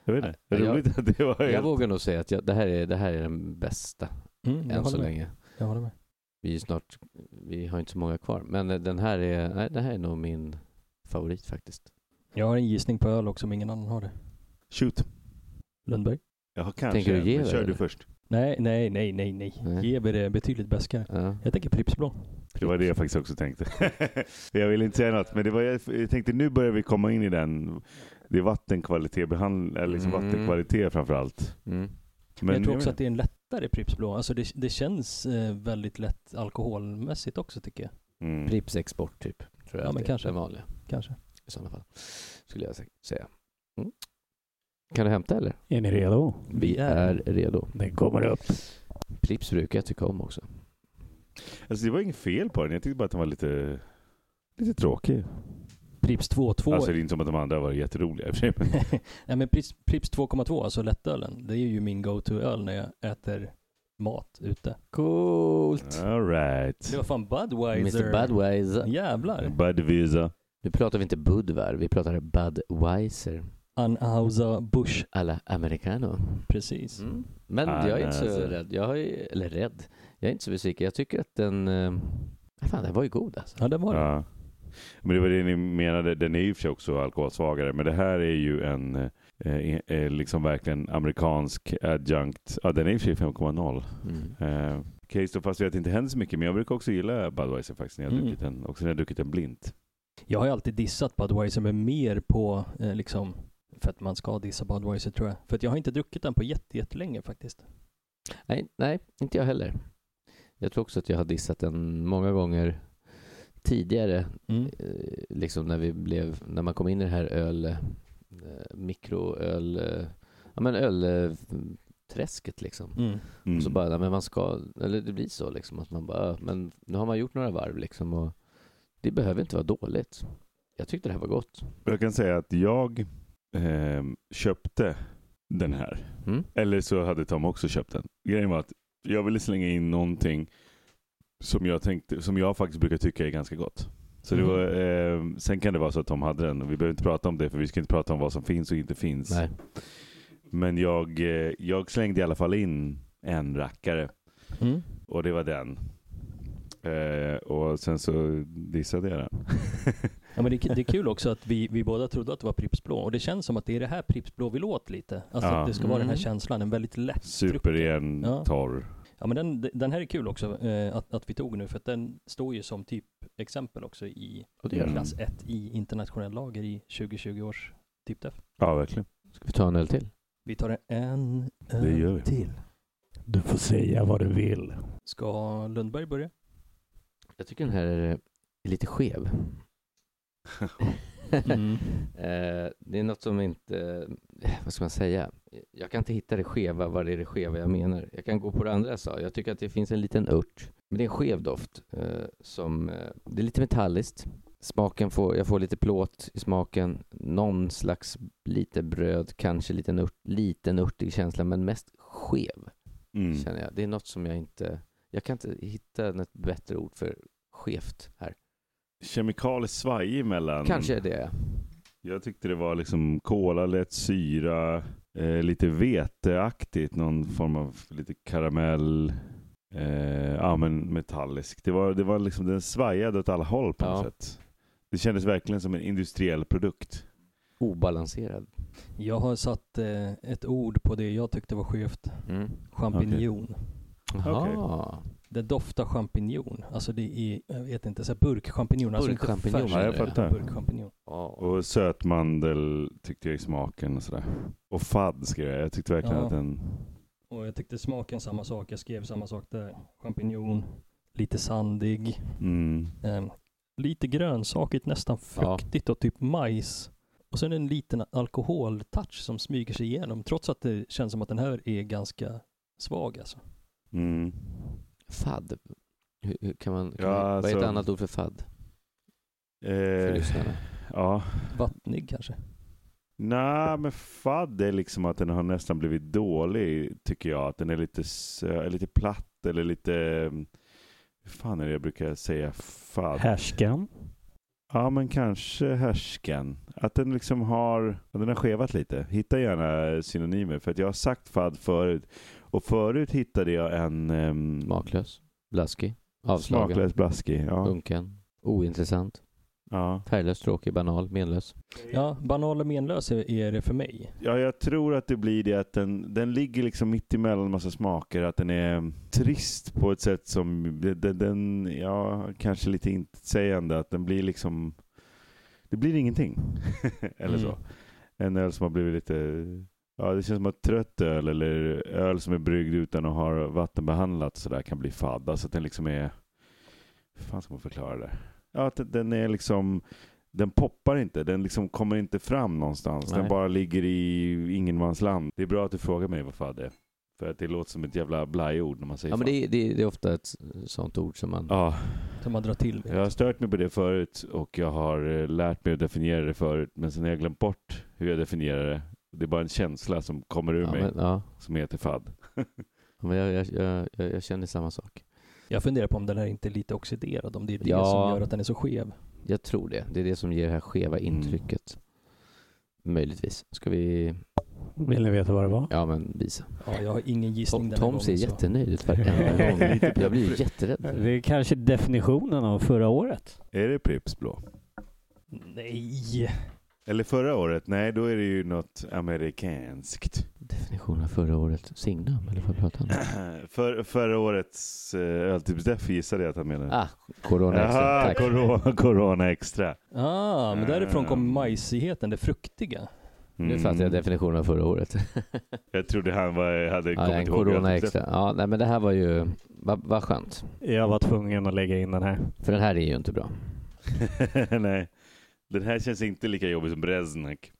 Jag vet inte. Ja, Det är jag- roligt att det var Jag helt... vågar nog säga att jag, det, här är, det här är den bästa Mm, jag, än så med. länge. jag håller med. Vi är snart, vi har inte så många kvar. Men eh, den här är, nej, det här är nog min favorit faktiskt. Jag har en gissning på öl också om ingen annan har det. Shoot. Lundberg? Jaha, kanske. Tänker du men Gever, Kör du eller? först. Nej, nej, nej, nej, nej. Nej. Geber är betydligt bäskare. Ja. Jag tänker Pripps Blå. Det var det jag faktiskt också tänkte. jag vill inte säga något, men det var, jag jag tänkte nu börjar vi komma in i den. Det är vattenkvalitet, behand, eller liksom Mm. vattenkvalitet framför allt. Mm. Men jag tror också att det är en lättare Pripps Blå. Alltså det, det känns eh, väldigt lätt alkoholmässigt också tycker jag. mm. Pripps export typ. Tror jag Ja, men är kanske. Den vanliga Kanske. i sådana fall. Skulle jag sä- säga. Mm. Kan du hämta eller? Är ni redo? Vi är redo. Den kommer upp. Pripps brukar jag tycka om också. Alltså det var inget fel på den, jag tyckte bara att den var lite, lite tråkig. Pripps 2.2. Alltså det är inte som att de andra var jätteroliga i och för sig. men- Nej men Pripps, Pripps 2.2, alltså lättölen, det är ju min go-to-öl när jag äter mat ute. Coolt! All right. Det var fan Budweiser. Mr Budweiser. Jävlar. Budweiser. Nu pratar vi inte Budvar, vi pratar Budweiser. Anhauser Busch. Alla americano. Precis. Mm. Men Ah, jag är inte så alltså. rädd. Jag ju, eller rädd. Jag är inte så besviken. Jag tycker att den... Eh, fan, den var ju god alltså. Ja, det var det. Men det var det ni menade, den är ju för sig också alkoholsvagare, men det här är ju en eh, eh, liksom verkligen amerikansk adjunct. Ja, den är i och för sig 5,0. Mm. Eh, ju stå fast vid att det inte händer så mycket, men jag brukar också gilla Budweiser faktiskt när jag har Mm. druckit den, också när jag har druckit den blint. Jag har ju alltid dissat Budweiser, men mer på eh, liksom för att man ska dissa Budweiser tror jag. För att jag har inte druckit den på jätte, jättelänge faktiskt. Nej, nej, inte jag heller. Jag tror också att jag har dissat den många gånger tidigare. Mm. Eh, liksom när vi blev, när man kom in i det här öl, eh, mikroöl, eh, ja men ölträsket liksom. Mm. Mm. Och så bara, men man ska, eller det blir så liksom att man bara, men nu har man gjort några varv liksom och det behöver inte vara dåligt. Jag tyckte det här var gott. Jag kan säga att jag eh, köpte den här. Mm? Eller så hade Tom också köpt den. Grejen var att jag ville slänga in någonting som jag, tänkte, som jag faktiskt brukar tycka är ganska gott. Så det Mhm. var, eh, sen kan det vara så att Tom hade den. och Vi behöver inte prata om det för vi ska inte prata om vad som finns och inte finns. Nej. Men jag, eh, jag slängde i alla fall in en rackare Mm. och det var den. Eh, och sen så dissade jag den. Ja, men det, är- det är kul också att vi, vi båda trodde att det var Pripps Blå. Och det känns som att det är det här Pripps Blå vill åt lite. Alltså Ja. att det ska vara den här Mm. känslan, en väldigt lätt Superren, Ja. torr. Ja men den, den här är kul också eh, att, att vi tog nu för att den står ju som typ exempel också i klass 1 i internationell lager i 2020 års typdef. Ja, verkligen. Ska vi ta en öl till? Vi tar en öl Det gör vi. till. Du får säga vad du vill. Ska Lundberg börja? Jag tycker den här är lite skev. Mm. Eh, det är något som inte, vad ska man säga? Jag kan inte hitta det skeva, vad det är det skeva jag menar. Jag kan gå på det andra jag sa. Jag tycker att det finns en liten ört. Men det är en skev doft. Eh, som, eh, det är lite metalliskt. Smaken får, jag får lite plåt i smaken. Någon slags lite bröd, kanske liten, ört, liten örtig känsla, men mest skev Mm. känner jag. Det är något som jag inte, jag kan inte hitta ett bättre ord för skevt här. Kemikaliskt svajig mellan. Kanske är det. Jag tyckte det var liksom kola, lätt syra, eh, lite veteaktigt, någon form av lite karamell. Eh, ja men metallisk. Det var, det var liksom, den svajade åt alla håll på något Ja. sätt. Det kändes verkligen som en industriell produkt. Obalanserad. Jag har satt eh, ett ord på det jag tyckte var skevt. Mm. Champinjon. Jaha. Det doftar champinjon. Alltså det är, jag vet inte, så här burkchampinjon. Alltså inte ja, jag fattar. Burkchampinjon. Ja. Och sötmandel tyckte jag i smaken och sådär. Och fadd skrev jag. Jag tyckte verkligen Ja. att den... Och jag tyckte smaken samma sak. Jag skrev samma sak där. Champinjon, lite sandig, Mm. eh, lite grönsakigt, nästan Ja. fruktigt och typ majs. Och sen en liten alkoholtouch som smyger sig igenom trots att det känns som att den här är ganska svag alltså. Mm. Fadd. Hur, hur kan man, kan Ja, man, Vad är ett alltså- annat ord för? För Eh, lyssnarna. ja. Vattnig kanske. Nej, men fadd är liksom att den har nästan blivit dålig, tycker jag. Att den är lite, sö- lite platt eller lite... Hur fan är det jag brukar säga? Fadd? Härskan. Ja, men kanske härsken. Att den liksom har, den har skevat lite. Hitta gärna synonymer. För att jag har sagt fadd förut. Och förut hittade jag en um, Smaklös. Blaskig. Avslagen. smaklös blaskig. Ja. Unken. Ointressant. Ja. Färglös, tråkig, banal, menlös. Ja, banal och menlös är, är det för mig. ja, jag tror att det blir det att den, den ligger liksom mitt emellan massa smaker. Att den är trist på ett sätt som, den, den ja, kanske lite intetsägande. Att den blir liksom, det blir ingenting. Eller så. Mm. En öl som har blivit lite, ja det känns som att trött öl eller öl som är bryggd utan att ha vattenbehandlat sådär kan bli fadd. Alltså att den liksom är, hur fan ska man förklara det? Ja att den är liksom, den poppar inte, den liksom kommer inte fram någonstans. Den Nej. bara ligger i ingenmansland. Det är bra att du frågar mig vad fadd är. För att det låter som ett jävla blajord när man säger Ja, men fadd. det, är- det, är- det är ofta ett sånt ord som man... Ja, Som man drar till med. jag har stört mig på det förut och jag har eh, lärt mig att definiera det förut. Men sen har jag glömt bort hur jag definierar det. Det är bara en känsla som kommer ur Ja, mig men, ja. som heter fadd. Ja, men jag, jag, jag, jag, känner samma sak. Jag funderar på om den här inte är lite oxiderad, om det är det Ja. som gör att den är så skev. Jag tror det. Det är det som ger det här skeva Mm. intrycket. Möjligtvis. Ska vi... Vill ni veta vad det var? Ja, men visa. Ja, jag har ingen gissning Tom, den Tom ser så- jättenöjd ut gång. Jag blir jätterädd. Det är kanske definitionen av förra året. Är det Pripps blå? Nej! Eller förra året? Nej, då är det ju något amerikanskt. Definition av förra året. Signum, eller vad pratar han om? För, förra årets uh, öltipsdeff gissade jag att han menade. Ah, Corona extra. Tack. corona, corona extra. Ah, men därifrån kom Mm. majsigheten, det fruktiga. Nu fattar jag Mm. definitionen av förra året. Jag trodde han var, hade Ja, en kommit ihåg corona extra. Ja, nej men det här var ju... Vad vad skönt. Jag var tvungen att lägga in den här. För den här är ju inte bra. Nej, den här känns inte lika jobbig som. Breznek.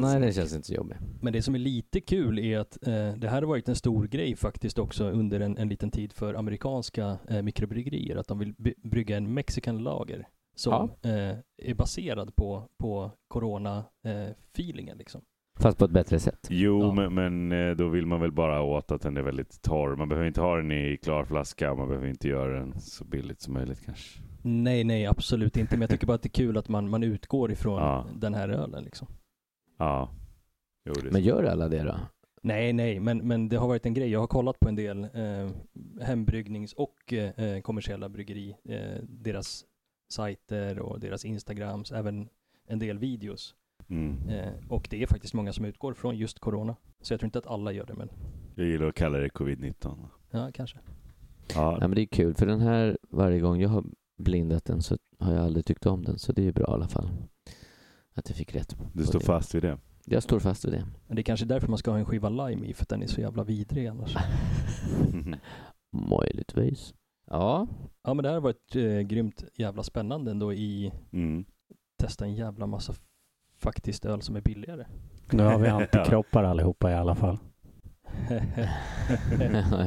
Nej, den känns inte så jobbig. Men det som är lite kul är att eh, det här har varit en stor grej faktiskt också under en, en liten tid för amerikanska eh, mikrobryggerier. Att de vill by- brygga en mexican lager som eh, är baserad på, på corona-feelingen liksom. Fast på ett bättre sätt. Jo, Ja. men, men eh, då vill man väl bara åt att den är väldigt torr. Man behöver inte ha den i klar flaska. Man behöver inte göra den så billigt som möjligt kanske. Nej, nej, absolut inte. Men jag tycker bara att det är kul att man, man utgår ifrån Ja. den här ölen liksom. Ja. Jo, det Men gör alla det då? Nej, nej, men, men det har varit en grej. Jag har kollat på en del eh, hembrygnings och eh, kommersiella bryggeri, eh, deras sajter och deras Instagrams, även en del videos. Mm. Eh, och det är faktiskt många som utgår från just corona. Så jag tror inte att alla gör det, men Jag gillar att kalla det covid-19. ja, kanske. Ja, Nej, men det är kul, för den här, varje gång jag har blindat den så har jag aldrig tyckt om den, så det är ju bra i alla fall. Att jag fick rätt. du står det. fast vid det. Jag står fast vid det. Men det är kanske därför man ska ha en skiva lime i, för att den är så jävla vidrig annars. Möjligtvis. Ja, Ja, men det här har varit eh, grymt jävla spännande ändå i Mm. testa en jävla massa faktiskt öl som är billigare. Nu har vi antikroppar allihopa i alla fall.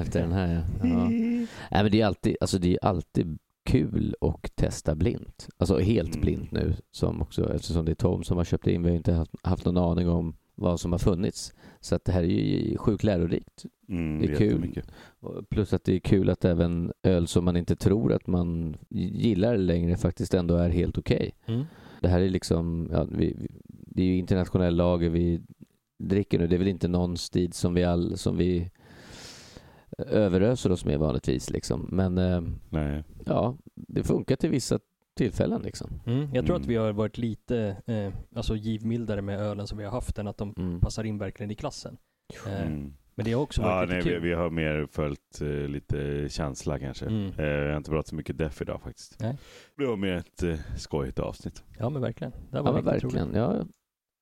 efter den här ja. ja. Nej, men det är alltid, alltså det är alltid kul att testa blint. Alltså helt Mm. blint nu, som också, eftersom det är Tom som har köpt in. Vi har inte haft, haft någon aning om vad som har funnits. Så att det här är ju sjukt lärorikt. Mm, Det är kul. Och Plus att det är kul att även öl som man inte tror att man gillar längre faktiskt ändå är helt okej. Mm. Det här är liksom, ja, vi- det är ju internationell lager vi dricker nu. Det är väl inte någon stil som vi, all, som vi överöser oss med vanligtvis liksom. Men eh, Nej. ja, det funkar till vissa tillfällen liksom. Mm. Jag tror Mm. att vi har varit lite eh, alltså givmildare med ölen som vi har haft än att de Mm. passar in verkligen i klassen. Eh, Mm. Men det har också Ja, varit nej, lite vi, kul. vi har mer följt eh, lite känsla kanske. Mm. Eh, jag har inte pratat så mycket deff idag faktiskt. Nej. Det var mer ett eh, skojigt avsnitt. Ja men verkligen. Det Ja var roligt. verkligen. Ja,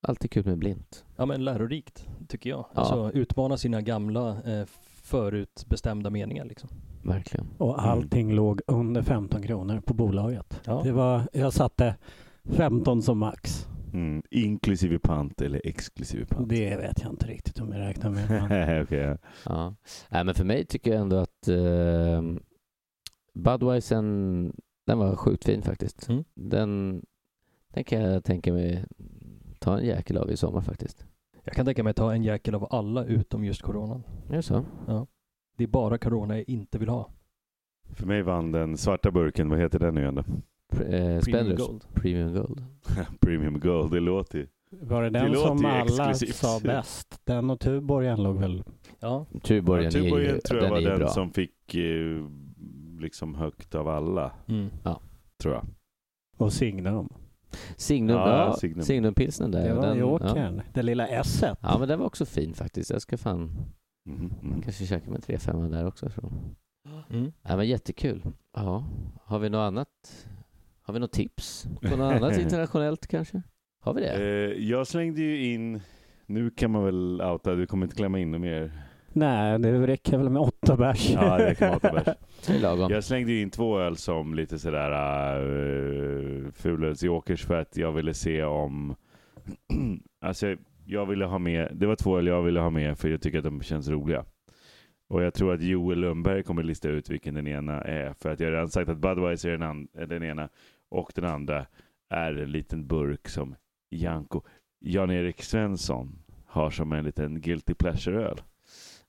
alltid kul med blint. Ja men lärorikt tycker jag. Ja. Alltså utmana sina gamla eh, förutbestämda meningar liksom. Verkligen. Och allting låg under 15 kronor på bolaget. Ja. Det var, jag satte 15 som max. Mm. Inklusive pant eller exklusive pant? Det vet jag inte riktigt om jag räknar med. Okej, ja. Ja. Nej, men för mig tycker jag ändå att eh, Budweisen, den var sjukt fin faktiskt. Mm. Den, den kan jag tänka mig ta en jäkel av i sommar faktiskt. Jag kan tänka mig att ta en jäkel av alla utom just coronan. Är det så? Det är bara corona jag inte vill ha. För mig vann den svarta burken, vad heter den nu igen då? Pre- eh, Premium Gold. Premium Gold. Premium Gold, det låter ju... var det Det den låter som alla exklusivt. sa bäst? Den och Tuborgen låg väl... Ja, Tuborgen, Ja, Tuborgen är ju, tror jag den var den bra. som fick eh, liksom högt av alla, mm. tror jag. Och Signum. Signum, Ja, ja, Signum. Signumpilsnen där. Det var den, Jokern. ja. Det lilla s ja, men den var också fin faktiskt. Jag ska fan Mhm, mhm. kanske käka med 3-5 där också. Så. Mm. Ja, men jättekul. Ja. Har vi något annat? Har vi något tips på något annat internationellt kanske? Har vi det? Eh, jag slängde ju in, nu kan man väl outa, du kommer inte klämma in något mer. Nej, det räcker väl med åtta bärs. Ja, det räcker med åtta bärs. Jag slängde in två öl som lite sådär uh, fulölsjokers för att jag ville se om... alltså jag ville ha med, det var två öl jag ville ha med för jag tycker att de känns roliga. Och jag tror att Joel Lundberg kommer lista ut vilken den ena är. För att jag har redan sagt att Budweiser är den, är den ena och den andra är en liten burk som Janko, Jan-Erik Svensson har som en liten guilty pleasure-öl.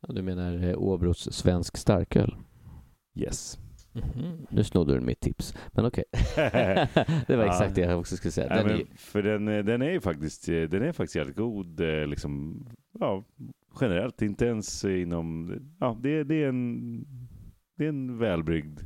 Ja, du menar eh, Åbros svensk starköl? Yes. Mhm. Nu snodde du mitt tips, men okej. det var exakt det jag också skulle säga. Nej, Den men är, för den, eh, den är ju faktiskt, eh, den är faktiskt jävligt god, liksom, ja, generellt, inte ens inom, ja, det, det är en, det är en välbryggd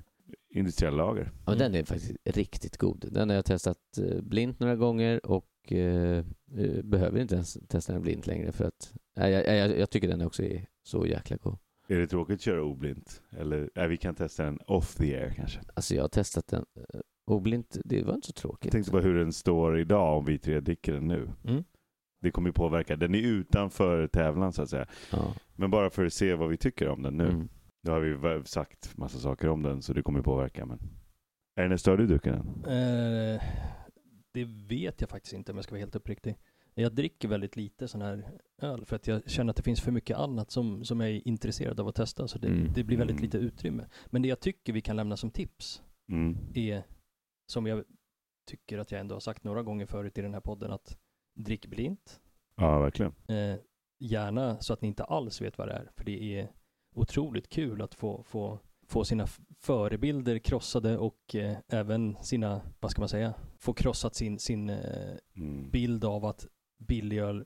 industriell lager. ja, men den är faktiskt riktigt god. Den har jag testat blint några gånger och eh, eh, behöver inte ens testa den blint längre för att nej, jag, jag, jag tycker den också är så jäkla god. Är det tråkigt att köra oblint? Eller, ja, vi kan testa den off the air kanske. Alltså jag har testat den eh, oblint, det var inte så Jag tråkigt. tänkte på hur den står idag om vi tre dricker den nu. Mm. Det kommer ju påverka, den är utanför tävlan så att säga. Ja. Men bara för att se vad vi tycker om den nu. Mm. Nu har vi sagt massa saker om den så det kommer påverka. Men... Är det år du dricker den? Eh, det vet jag faktiskt inte om jag ska vara helt uppriktig. Jag dricker väldigt lite sån här öl för att jag känner att det finns för mycket annat som, som jag är intresserad av att testa. Så det, Mm. det blir väldigt Mm. lite utrymme. Men det jag tycker vi kan lämna som tips Mm. är, som jag tycker att jag ändå har sagt några gånger förut i den här podden, att drick blint. Ja, verkligen. Eh, gärna så att ni inte alls vet vad det är, för det är otroligt kul att få, få, få sina förebilder krossade och eh, även sina, vad ska man säga, få krossat sin, sin eh, Mm. bild av att billig öl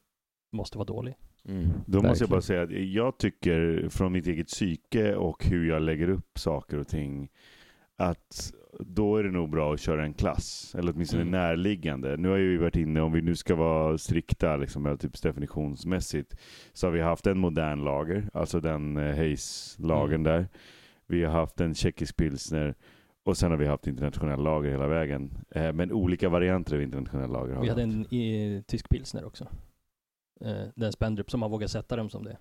måste vara dålig. Mm. Då måste jag Verkligen. bara säga att jag tycker från mitt eget psyke och hur jag lägger upp saker och ting att då är det nog bra att köra en klass, eller åtminstone Mm. närliggande. Nu har ju vi varit inne, om vi nu ska vara strikta, liksom, typ definitionsmässigt, så har vi haft en modern lager, alltså den eh, Hayes-lagern Mm. där. Vi har haft en tjeckisk pilsner och sen har vi haft internationell lager hela vägen. Eh, men olika varianter av internationell lager har Vi hade haft. en i, tysk pilsner också. Eh, den Spendrup, som man vågar sätta dem som det.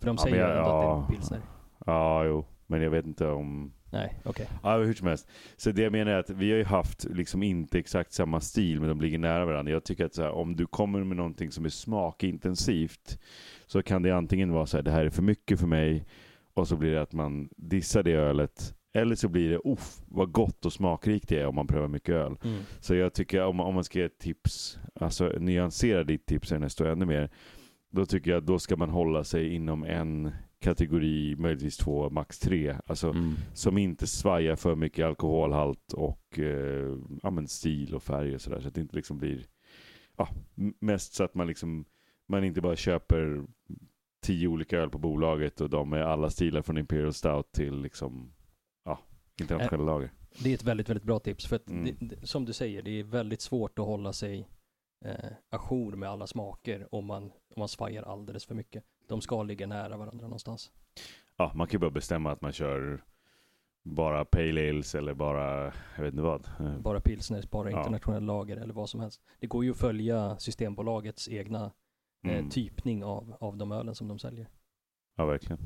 För de Ja, säger ju ändå att det är ja. pilsner. Ja, jo. Men jag vet inte om... Nej, okej. Ja, hur som helst. Så det jag menar är att vi har ju haft liksom inte exakt samma stil, men de ligger nära varandra. Jag tycker att här, om du kommer med någonting som är smakintensivt, så kan det antingen vara så här, det här är för mycket för mig, och så blir det att man dissar det ölet, eller så blir det, uff, vad gott och smakrikt det är om man prövar mycket öl. Mm. Så jag tycker om, om man ska ge ett tips, alltså nyansera ditt tips nästa ännu mer, då tycker jag att då ska man hålla sig inom en kategori, möjligtvis två, max tre. Alltså Mm. som inte svajar för mycket alkoholhalt och eh, ja, men stil och färg och sådär. Så att det inte liksom blir, ja, mest så att man liksom, man inte bara köper tio olika öl på bolaget och de är alla stilar från Imperial Stout till liksom, ja, internationella lager. Det är ett väldigt, väldigt bra tips. För att Mm. det, det, som du säger, det är väldigt svårt att hålla sig eh, ajour med alla smaker om man, om man svajar alldeles för mycket. De ska ligga nära varandra någonstans. Ja, man kan ju bara bestämma att man kör bara pale ales eller bara, jag vet inte vad. Eh, Bara pilsner, bara Ja. internationell lager eller vad som helst. Det går ju att följa Systembolagets egna eh, Mm. typning av, av de ölen som de säljer. Ja, verkligen.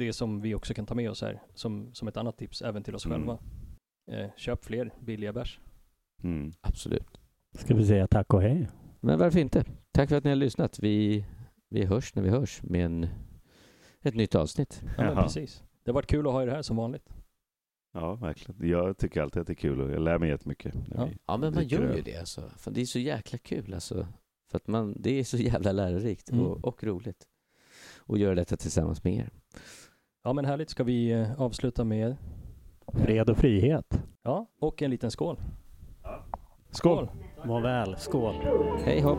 Det som vi också kan ta med oss här, som, som ett annat tips, även till oss Mm. själva. Eh, köp fler billiga bärs. Mm. Absolut. Ska vi säga tack och hej? Men varför inte? Tack för att ni har lyssnat. Vi, vi hörs när vi hörs med en, ett nytt avsnitt. Ja, precis. Det har varit kul att ha er här som vanligt. Ja, verkligen. Jag tycker alltid att det är kul och jag lär mig jättemycket. Ja. Ja, men man gör ju det alltså. För det är så jäkla kul alltså. För att man, det är så jävla lärorikt Mm. och, och roligt. Och göra detta tillsammans med er. Ja men härligt, ska vi eh, avsluta med Fred och frihet. Ja, och en liten skål. Skål! Må väl. Skål. Hej hopp!